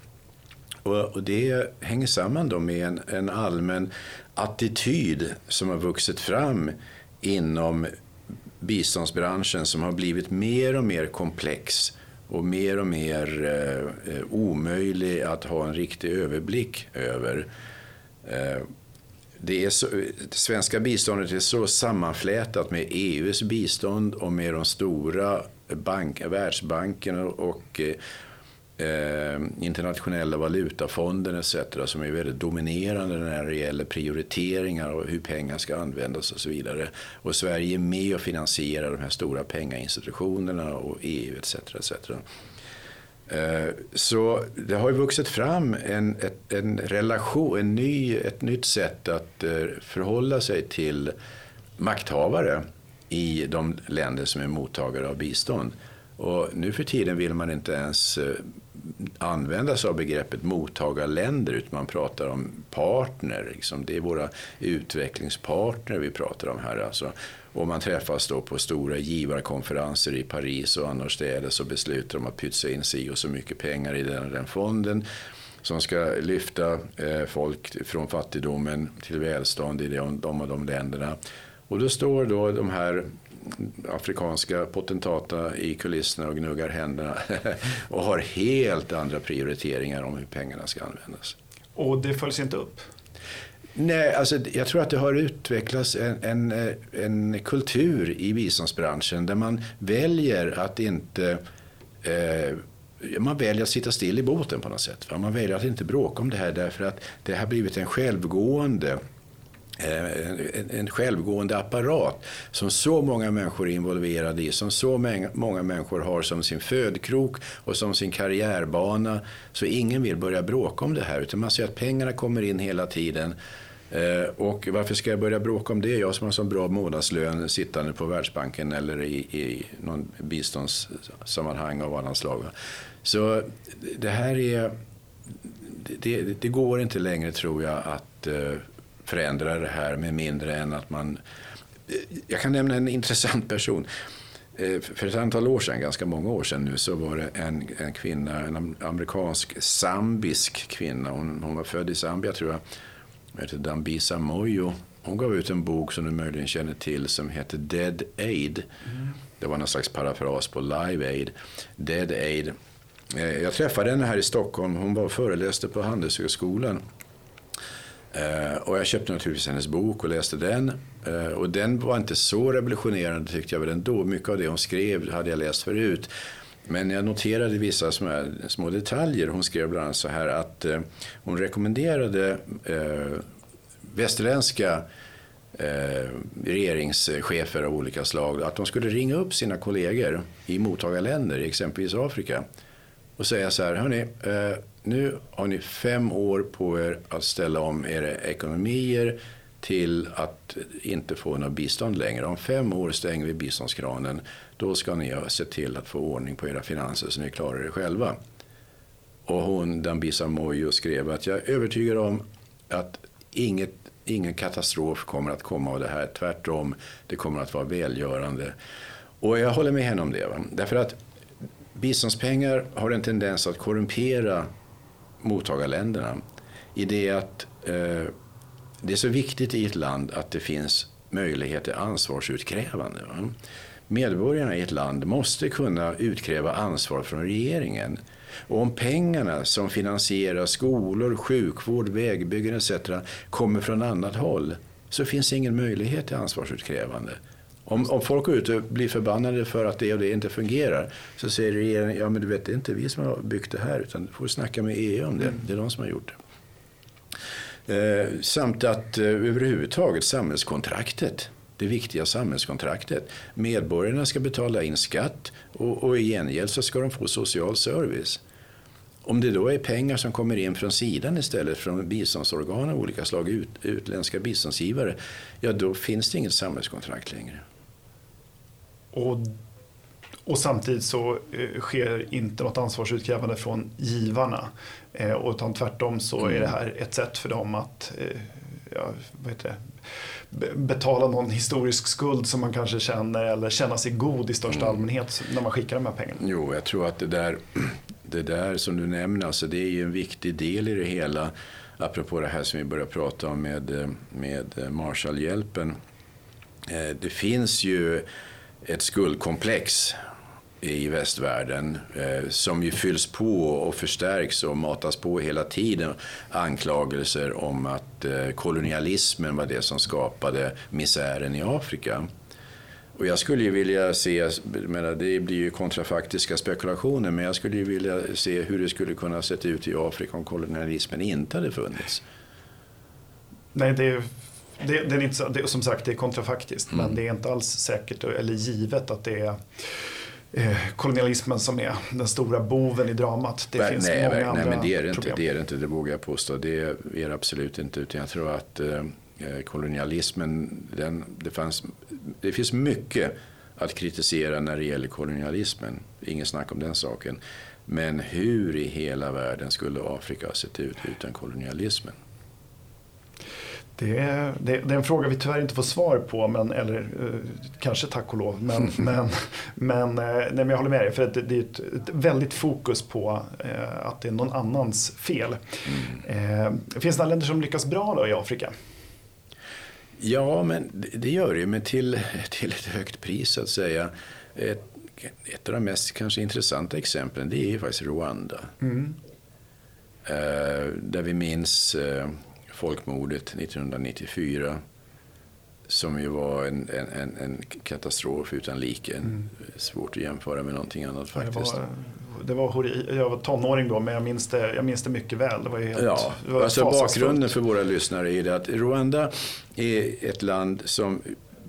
Och, det hänger samman då med en, en allmän attityd som har vuxit fram inom biståndsbranschen som har blivit mer och mer komplex och mer och mer eh omöjlig att ha en riktig överblick över. Eh, det, är så, det svenska biståndet är så sammanflätat med EUs bistånd och med de stora bank, Världsbanken och eh, internationella valutafonden etc. som är väldigt dominerande när det gäller prioriteringar och hur pengar ska användas och så vidare. Och Sverige är med och finansierar de här stora pengainstitutionerna och EU etc. etc. Eh, så det har ju vuxit fram en, en relation, en ny, ett nytt sätt att eh, förhålla sig till makthavare i de länder som är mottagare av bistånd. Och nu för tiden vill man inte ens eh, använda sig av begreppet mottagarländer utan man pratar om partner. Liksom. Det är våra utvecklingspartner vi pratar om här. Alltså. Och man träffas då på stora givarkonferenser i Paris och annorstädes och beslutar om att pytsa in sig och så mycket pengar i den, den fonden som ska lyfta eh, folk från fattigdomen till välstånd i de, de och de länderna. Och då står då de här afrikanska potentata i kulisserna och gnuggar händerna *laughs* och har helt andra prioriteringar om hur pengarna ska användas. Och det följs inte upp? Nej, alltså, jag tror att det har utvecklats en, en, en kultur i biståndsbranschen där man väljer att inte eh, man väljer att sitta still i båten på något sätt. Man väljer att inte bråka om det här därför att det har blivit en självgående Eh, en, en självgående apparat som så många människor är involverade i, som så många människor har som sin födkrok och som sin karriärbana. Så ingen vill börja bråka om det här utan man ser att pengarna kommer in hela tiden. Eh, och varför ska jag börja bråka om det? Jag som har så bra månadslön sittande på Världsbanken eller i, i någon biståndssammanhang av annan slag. Så det här är... Det, det, går inte längre tror jag att eh, förändra det här med mindre än att man... Eh, jag kan nämna en intressant person. Eh, för ett antal år sedan, ganska många år sedan nu, så var det en, en kvinna, en amerikansk zambisk kvinna. Hon, hon var född i Zambia tror jag. Hon hette Dambisa Moyo. hon gav ut en bok som du möjligen känner till som heter Dead Aid. Mm. Det var någon slags parafras på Live Aid. Dead Aid. Eh, jag träffade henne här i Stockholm. Hon var föreläste på Handelshögskolan. Eh, och jag köpte naturligtvis hennes bok och läste den. Eh, och den var inte så revolutionerande tyckte jag väl ändå. Mycket av det hon skrev hade jag läst förut. Men jag noterade vissa små, små detaljer. Hon skrev bland annat så här att eh, hon rekommenderade eh, västerländska eh, regeringschefer av olika slag att de skulle ringa upp sina kollegor i mottagarländer, exempelvis Afrika och säga så här, hörni, eh, nu har ni fem år på er att ställa om era ekonomier till att inte få något bistånd längre. Om fem år stänger vi biståndskranen. Då ska ni se till att få ordning på era finanser så ni klarar er själva. Och hon, Dambisa Moyo, skrev att jag är övertygad om att inget ingen katastrof kommer att komma av det här. Tvärtom, det kommer att vara välgörande. Och jag håller med henne om det. Va? Därför att biståndspengar har en tendens att korrumpera mottagarländerna. I det att eh, det är så viktigt i ett land att det finns möjlighet till ansvarsutkrävande. Va? Medborgarna i ett land måste kunna utkräva ansvar från regeringen. Och om pengarna som finansierar skolor, sjukvård, vägbyggen etc. kommer från annat håll så finns ingen möjlighet till ansvarsutkrävande. Om, om folk går ut och blir förbannade för att det och det inte fungerar så säger regeringen, ja men du vet det är inte vi som har byggt det här utan du får snacka med EU om det. Mm. Det är de som har gjort det. Eh, samt att eh, överhuvudtaget samhällskontraktet det viktiga samhällskontraktet. Medborgarna ska betala in skatt och, och i gengäld så ska de få social service. Om det då är pengar som kommer in från sidan istället, från biståndsorgan av olika slag, ut, utländska biståndsgivare, ja då finns det inget samhällskontrakt längre. Och, och samtidigt så eh, sker inte något ansvarsutkrävande från givarna. Eh, utan tvärtom så mm. är det här ett sätt för dem att eh, ja, vad heter det? betala någon historisk skuld som man kanske känner eller känna sig god i största mm. allmänhet när man skickar de här pengarna. Jo, jag tror att det där, *clears throat* det där som du nämner, alltså det är ju en viktig del i det hela. Apropå det här som vi började prata om med, med Marshallhjälpen. Det finns ju ett skuldkomplex i västvärlden eh, som ju fylls på och förstärks och matas på hela tiden. Anklagelser om att eh, kolonialismen var det som skapade misären i Afrika. Och jag skulle ju vilja se, menar, det blir ju kontrafaktiska spekulationer, men jag skulle ju vilja se hur det skulle kunna sett ut i Afrika om kolonialismen inte hade funnits. Nej, det det, det är inte, det, som sagt det är kontrafaktiskt, mm. men det är inte alls säkert eller givet att det är eh, kolonialismen som är den stora boven i dramat. Det nej, finns nej, många nej, andra men det är det problem. Inte, det är det inte, det vågar jag påstå. Det är det absolut inte. Utan jag tror att eh, kolonialismen, den, det, fanns, det finns mycket att kritisera när det gäller kolonialismen. Ingen snack om den saken. Men hur i hela världen skulle Afrika ha sett ut utan kolonialismen? Det är, det, det är, en fråga vi tyvärr inte får svar på, men, eller eh, kanske tack och lov. Men, *laughs* men, men, eh, nej, men jag håller med dig, för det, det är ett, ett väldigt fokus på eh, att det är någon annans fel. Mm. Eh, finns det länder som lyckas bra då i Afrika? Ja, men det, gör det, men till, till ett högt pris så att säga. Ett, ett av de mest kanske intressanta exemplen det är faktiskt Rwanda. Mm. Eh, där vi minns eh, folkmordet 1994 som ju var en, en, en katastrof utan like. Mm. Svårt att jämföra med någonting annat faktiskt. Det var, det var, jag var tonåring då men jag minns det, jag minns det mycket väl. Det var helt, ja, det var alltså bakgrunden för våra lyssnare är det att Rwanda är ett land som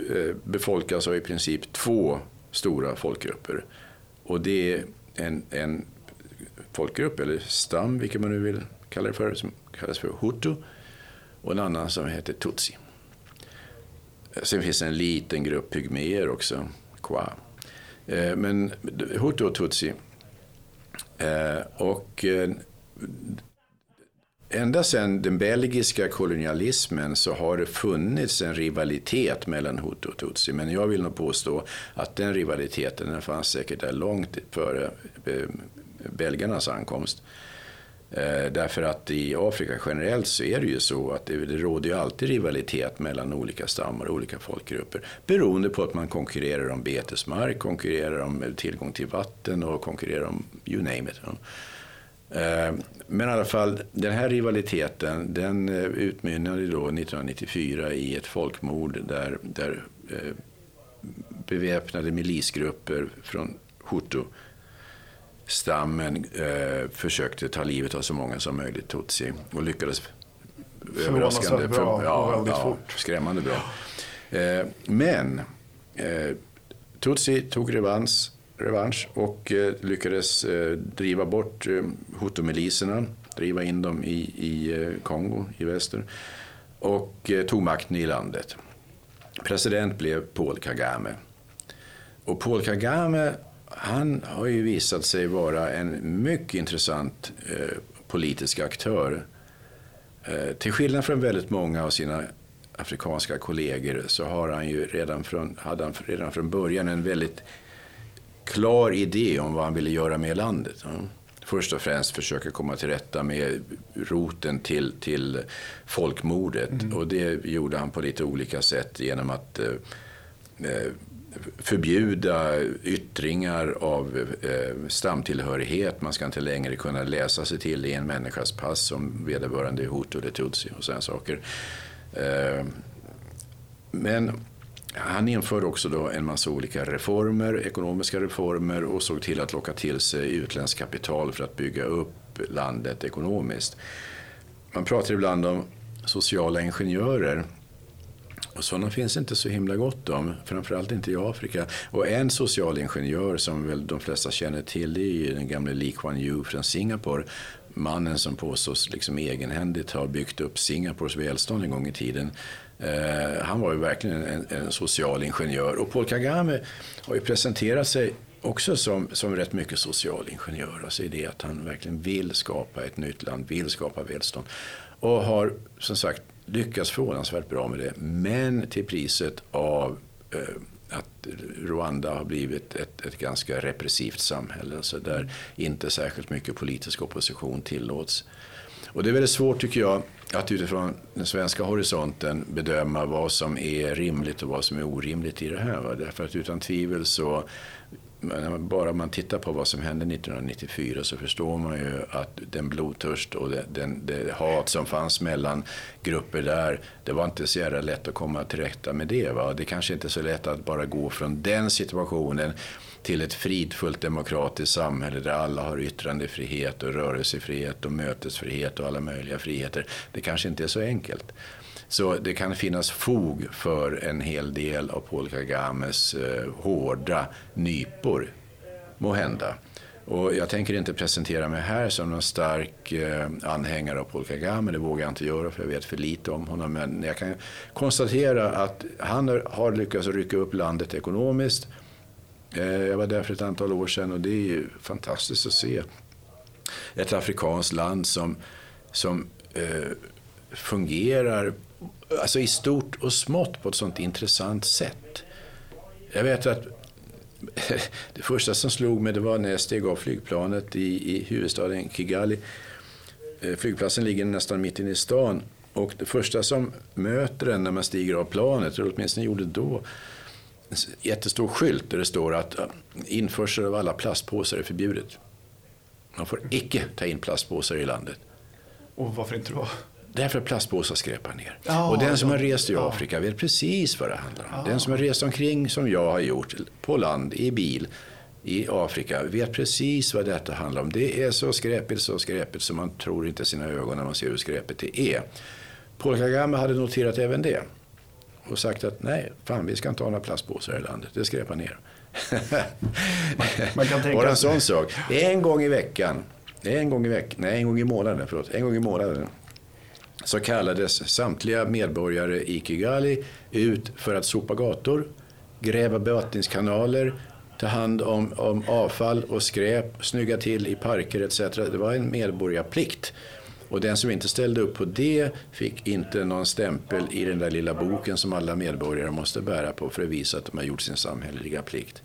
eh, befolkas av i princip två stora folkgrupper. Och det är en, en folkgrupp, eller stam, vilket man nu vill kalla det för, som kallas för hutu och en annan som heter tutsi. Sen finns det en liten grupp pygméer också, kwa. Eh, men hutu och tutsi. Eh, och eh, ända sedan den belgiska kolonialismen så har det funnits en rivalitet mellan hutu och tutsi. Men jag vill nog påstå att den rivaliteten den fanns säkert där långt före belgarnas ankomst. Eh, därför att i Afrika generellt så är det ju så att det, det råder ju alltid rivalitet mellan olika stammar och olika folkgrupper. Beroende på att man konkurrerar om betesmark, konkurrerar om tillgång till vatten och konkurrerar om you name it. Eh, men i alla fall, den här rivaliteten den eh, utmynnade då 1994 i ett folkmord där, där beväpnade milisgrupper från Hutu stammen eh, försökte ta livet av så många som möjligt tutsi och lyckades överraskande bra för, ja, ja, fort. skrämmande bra. Eh, men eh, tutsi tog revansch, revansch och eh, lyckades eh, driva bort eh, hutumiliserna, driva in dem i, i eh, Kongo i väster och tog makten i landet. President blev Paul Kagame. Och Paul Kagame han har ju visat sig vara en mycket intressant eh, politisk aktör. Eh, till skillnad från väldigt många av sina afrikanska kollegor så har han ju redan från, hade han redan från början en väldigt klar idé om vad han ville göra med landet. Ja. Först och främst försöka komma till rätta med roten till, till folkmordet. Mm. Och det gjorde han på lite olika sätt genom att eh, eh förbjuda yttringar av eh, stamtillhörighet. Man ska inte längre kunna läsa sig till i en människas pass om vederbörande är hutu eller tutsi och sådana saker. Eh, men han införde också då en massa olika reformer, ekonomiska reformer och såg till att locka till sig utländskt kapital för att bygga upp landet ekonomiskt. Man pratar ibland om sociala ingenjörer. Och sådana finns inte så himla gott om, framförallt inte i Afrika. Och en socialingenjör som väl de flesta känner till det är ju den gamle Lee Kuan Yew från Singapore. Mannen som påstås liksom egenhändigt ha byggt upp Singapores välstånd en gång i tiden. Eh, han var ju verkligen en, en social ingenjör. Och Paul Kagame har ju presenterat sig också som, som rätt mycket social ingenjör. Alltså i det att han verkligen vill skapa ett nytt land, vill skapa välstånd. Och har som sagt lyckas förvånansvärt bra med det. Men till priset av eh, att Rwanda har blivit ett, ett ganska repressivt samhälle. Alltså där inte särskilt mycket politisk opposition tillåts. Och det är väldigt svårt tycker jag att utifrån den svenska horisonten bedöma vad som är rimligt och vad som är orimligt i det här. Va? Därför att utan tvivel så bara man tittar på vad som hände 1994 så förstår man ju att den blodtörst och det, den, det hat som fanns mellan grupper där, det var inte så jävla lätt att komma till rätta med det. Va? Det kanske inte är så lätt att bara gå från den situationen till ett fridfullt demokratiskt samhälle där alla har yttrandefrihet och rörelsefrihet och mötesfrihet och alla möjliga friheter. Det kanske inte är så enkelt. Så det kan finnas fog för en hel del av Paul Kagames eh, hårda nypor, må hända. Och jag tänker inte presentera mig här som någon stark eh, anhängare av Paul Kagame, det vågar jag inte göra för jag vet för lite om honom. Men jag kan konstatera att han har lyckats rycka upp landet ekonomiskt. Eh, jag var där för ett antal år sedan och det är ju fantastiskt att se ett afrikanskt land som, som eh, fungerar alltså i stort och smått på ett sånt intressant sätt. Jag vet att *laughs* det första som slog mig det var när jag steg av flygplanet i, i huvudstaden Kigali. Eh, flygplatsen ligger nästan mitt inne i stan. Och det första som möter en när man stiger av planet, eller åtminstone gjorde då, jättestor skylt där det står att införsel av alla plastpåsar är förbjudet. Man får icke ta in plastpåsar i landet. Och varför inte då? Därför att plastpåsar skräpar ner. Ja, och den som har rest i Afrika vet precis vad det handlar om. Den som har rest omkring som jag har gjort på land, i bil, i Afrika vet precis vad detta handlar om. Det är så skräpigt, så skräpigt så man tror inte sina ögon när man ser hur skräpigt det är. Paul Kagame hade noterat även det och sagt att nej, fan vi ska inte ha några plastpåsar i landet, det skräpar ner. man, man kan tänka... Bara en sån sak. En gång i veckan, en gång i veckan, nej en gång i månaden, förlåt, en gång i månaden så kallades samtliga medborgare i Kigali ut för att sopa gator, gräva bevattningskanaler, ta hand om, om avfall och skräp, snygga till i parker etc. Det var en medborgarplikt. Och den som inte ställde upp på det fick inte någon stämpel i den där lilla boken som alla medborgare måste bära på för att visa att de har gjort sin samhälleliga plikt.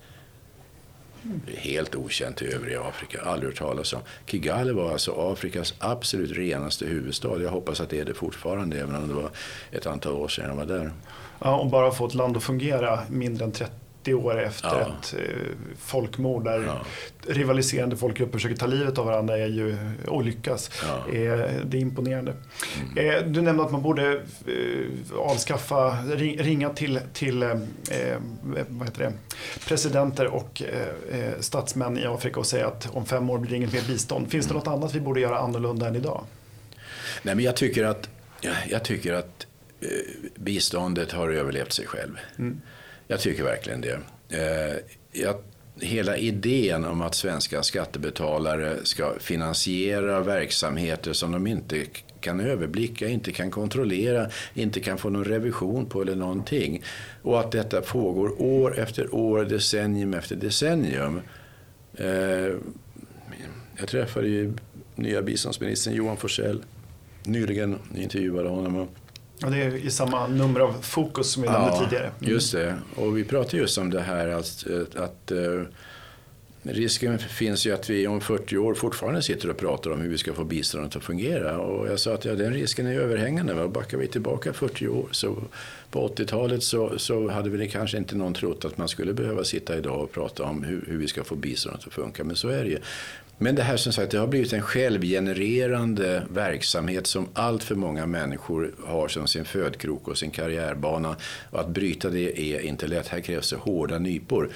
Helt okänt i övriga Afrika, aldrig hört talas om. Kigali var alltså Afrikas absolut renaste huvudstad. Jag hoppas att det är det fortfarande, även om det var ett antal år sedan jag var där. Ja, och bara få ett land att fungera mindre än 30 30 år efter ja. ett eh, folkmord där ja. rivaliserande folkgrupper försöker ta livet av varandra är ju, och lyckas. Ja. Det är imponerande. Mm. Eh, du nämnde att man borde eh, avskaffa, ringa till, till vad heter det, presidenter och statsmän i Afrika och säga att om fem år blir det inget mer bistånd. Finns det mm. något annat vi borde göra annorlunda än idag? Nej, men jag tycker att, jag tycker att biståndet har överlevt sig själv. Mm. Jag tycker verkligen det. Eh, jag, hela idén om att svenska skattebetalare ska finansiera verksamheter som de inte kan överblicka, inte kan kontrollera, inte kan få någon revision på eller någonting. Och att detta pågår år efter år, decennium efter decennium. Eh, jag träffade ju nya biståndsministern Johan Forssell nyligen, intervjuade honom. Och det är i samma nummer av Fokus som vi ja, nämnde tidigare. Mm. Just det. Och vi pratade just om det här att, att uh, risken finns ju att vi om 40 år fortfarande sitter och pratar om hur vi ska få biståndet att fungera. Och jag sa att ja, den risken är överhängande. Va? Backar vi tillbaka 40 år så på 80-talet så, så hade väl kanske inte någon trott att man skulle behöva sitta idag och prata om hur, hur vi ska få biståndet att funka. Men så är det ju. Men det här som sagt, det har blivit en självgenererande verksamhet som allt för många människor har som sin födkrok och sin karriärbana. Och att bryta det är inte lätt. Här krävs det hårda nypor.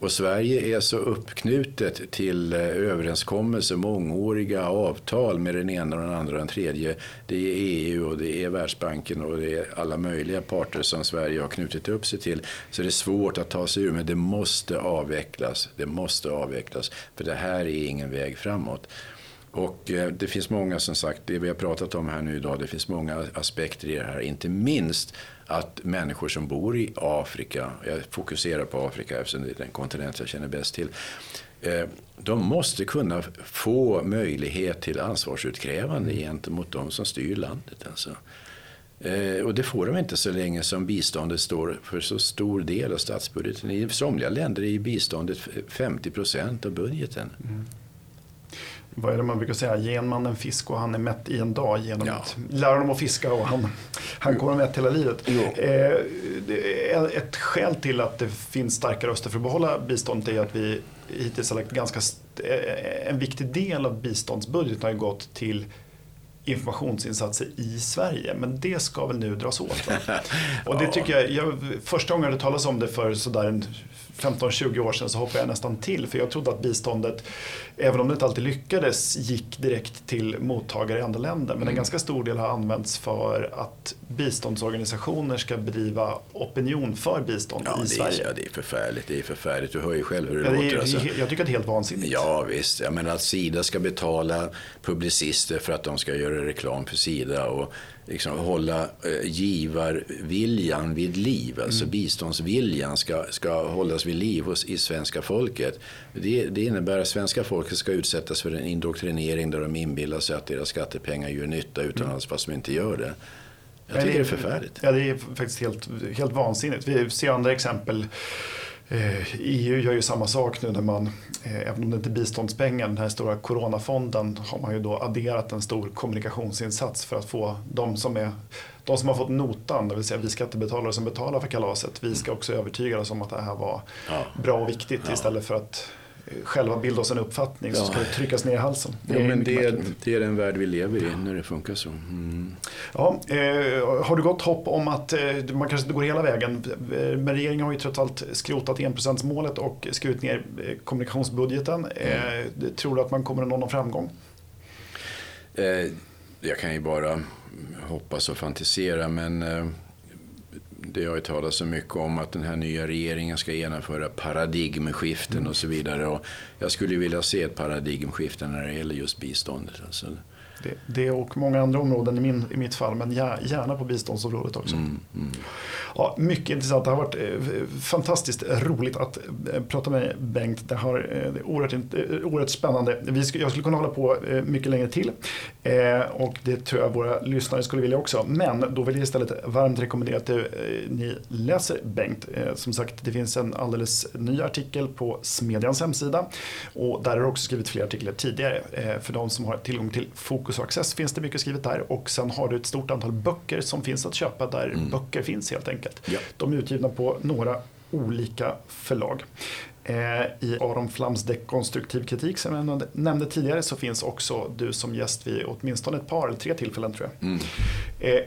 Och Sverige är så uppknutet till eh, överenskommelser, mångåriga avtal med den ena och den andra och den tredje. Det är EU och det är Världsbanken och det är alla möjliga parter som Sverige har knutit upp sig till. Så det är svårt att ta sig ur, men det måste avvecklas. Det måste avvecklas, för det här är ingen väg framåt. Och eh, det finns många, som sagt, det vi har pratat om här nu idag, det finns många aspekter i det här. Inte minst att människor som bor i Afrika, jag fokuserar på Afrika eftersom det är den kontinent jag känner bäst till, eh, de måste kunna få möjlighet till ansvarsutkrävande gentemot de som styr landet. Alltså. Eh, och det får de inte så länge som biståndet står för så stor del av statsbudgeten. I somliga länder är biståndet 50 procent av budgeten. Mm vad är det man brukar säga, ge en man en fisk och han är mätt i en dag genom ja. att lära honom att fiska och han, han kommer mätt hela livet. Eh, ett skäl till att det finns starka röster för att behålla biståndet är att vi hittills har lagt ganska, eh, en viktig del av biståndsbudgeten har gått till informationsinsatser i Sverige. Men det ska väl nu dras åt? *laughs* Och det tycker jag, jag, första gången jag hörde talas om det för sådär 15-20 år sedan så hoppade jag nästan till för jag trodde att biståndet, även om det inte alltid lyckades, gick direkt till mottagare i andra länder. Men mm. en ganska stor del har använts för att biståndsorganisationer ska bedriva opinion för bistånd ja, i Sverige. Ja, det är förfärligt. Det är förfärligt. Du hör ju själv hur det, ja, det låter. Alltså. Jag tycker att det är helt vansinnigt. Ja, visst. Jag menar att Sida ska betala publicister för att de ska göra reklam för Sida. Och liksom hålla eh, givarviljan vid liv. Alltså mm. biståndsviljan ska, ska hållas vid liv hos, i svenska folket. Det, det innebär att svenska folket ska utsättas för en indoktrinering där de inbillar sig att deras skattepengar gör nytta utomlands mm. fast de inte gör det. Jag tycker det är förfärligt. Ja, det är faktiskt helt, helt vansinnigt. Vi ser andra exempel EU eh, e gör ju samma sak nu när man, eh, även om det inte är biståndspengar, den här stora coronafonden har man ju då adderat en stor kommunikationsinsats för att få de som, är, de som har fått notan, det vill säga vi skattebetalare som betalar för kalaset, vi ska också övertyga oss om att det här var ja. bra och viktigt ja. istället för att själva bilda oss en uppfattning så ska det tryckas ner i halsen. Det ja, men det, är, det är den värld vi lever i när det funkar så. Mm. Ja, eh, har du gott hopp om att eh, man kanske inte går hela vägen? Eh, men regeringen har ju trots allt skrotat enprocentsmålet och skurit ner eh, kommunikationsbudgeten. Mm. Eh, tror du att man kommer att nå någon framgång? Eh, jag kan ju bara hoppas och fantisera men det har ju talats så mycket om att den här nya regeringen ska genomföra paradigmskiften mm. och så vidare. Och jag skulle vilja se ett paradigmskifte när det gäller just biståndet. Alltså. Det, det och många andra områden i, min, i mitt fall, men gärna på biståndsområdet också. Mm, mm. Ja, mycket intressant. Det har varit eh, fantastiskt roligt att eh, prata med Bengt. Det, har, eh, det är oerhört, oerhört spännande. Vi jag skulle kunna hålla på mycket längre till. Eh, och det tror jag våra lyssnare skulle vilja också. Men då vill jag istället varmt rekommendera att eh, ni läser Bengt. Eh, som sagt, det finns en alldeles ny artikel på Smedjans hemsida. Och där har du också skrivit fler artiklar tidigare. För de som har tillgång till Fokus och Access finns det mycket skrivet där. Och sen har du ett stort antal böcker som finns att köpa där mm. böcker finns helt enkelt. Ja. De är utgivna på några olika förlag. Eh, I Aron Flams dekonstruktiv kritik som jag nämnde tidigare så finns också du som gäst vid åtminstone ett par eller tre tillfällen tror jag. Mm. Eh,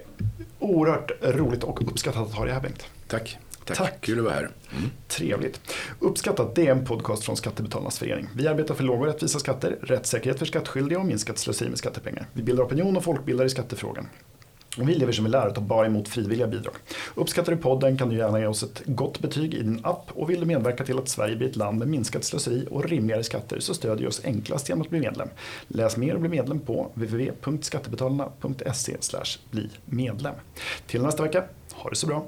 oerhört roligt och uppskattat att ha dig här Bengt. Tack. Tack. Tack. Kul att vara här. Mm. Trevligt. Uppskattat, det är en podcast från Skattebetalarnas förening. Vi arbetar för låga och rättvisa skatter, rättssäkerhet för skattskyldiga och minskat slöseri med skattepengar. Vi bildar opinion och folkbildar i skattefrågan. Och vi lever som vi lär och tar bara emot frivilliga bidrag. Uppskattar du podden kan du gärna ge oss ett gott betyg i din app och vill du medverka till att Sverige blir ett land med minskat slöseri och rimligare skatter så stödjer du oss enklast genom att bli medlem. Läs mer och bli medlem på www.skattebetalarna.se bli medlem. Till nästa vecka, ha det så bra!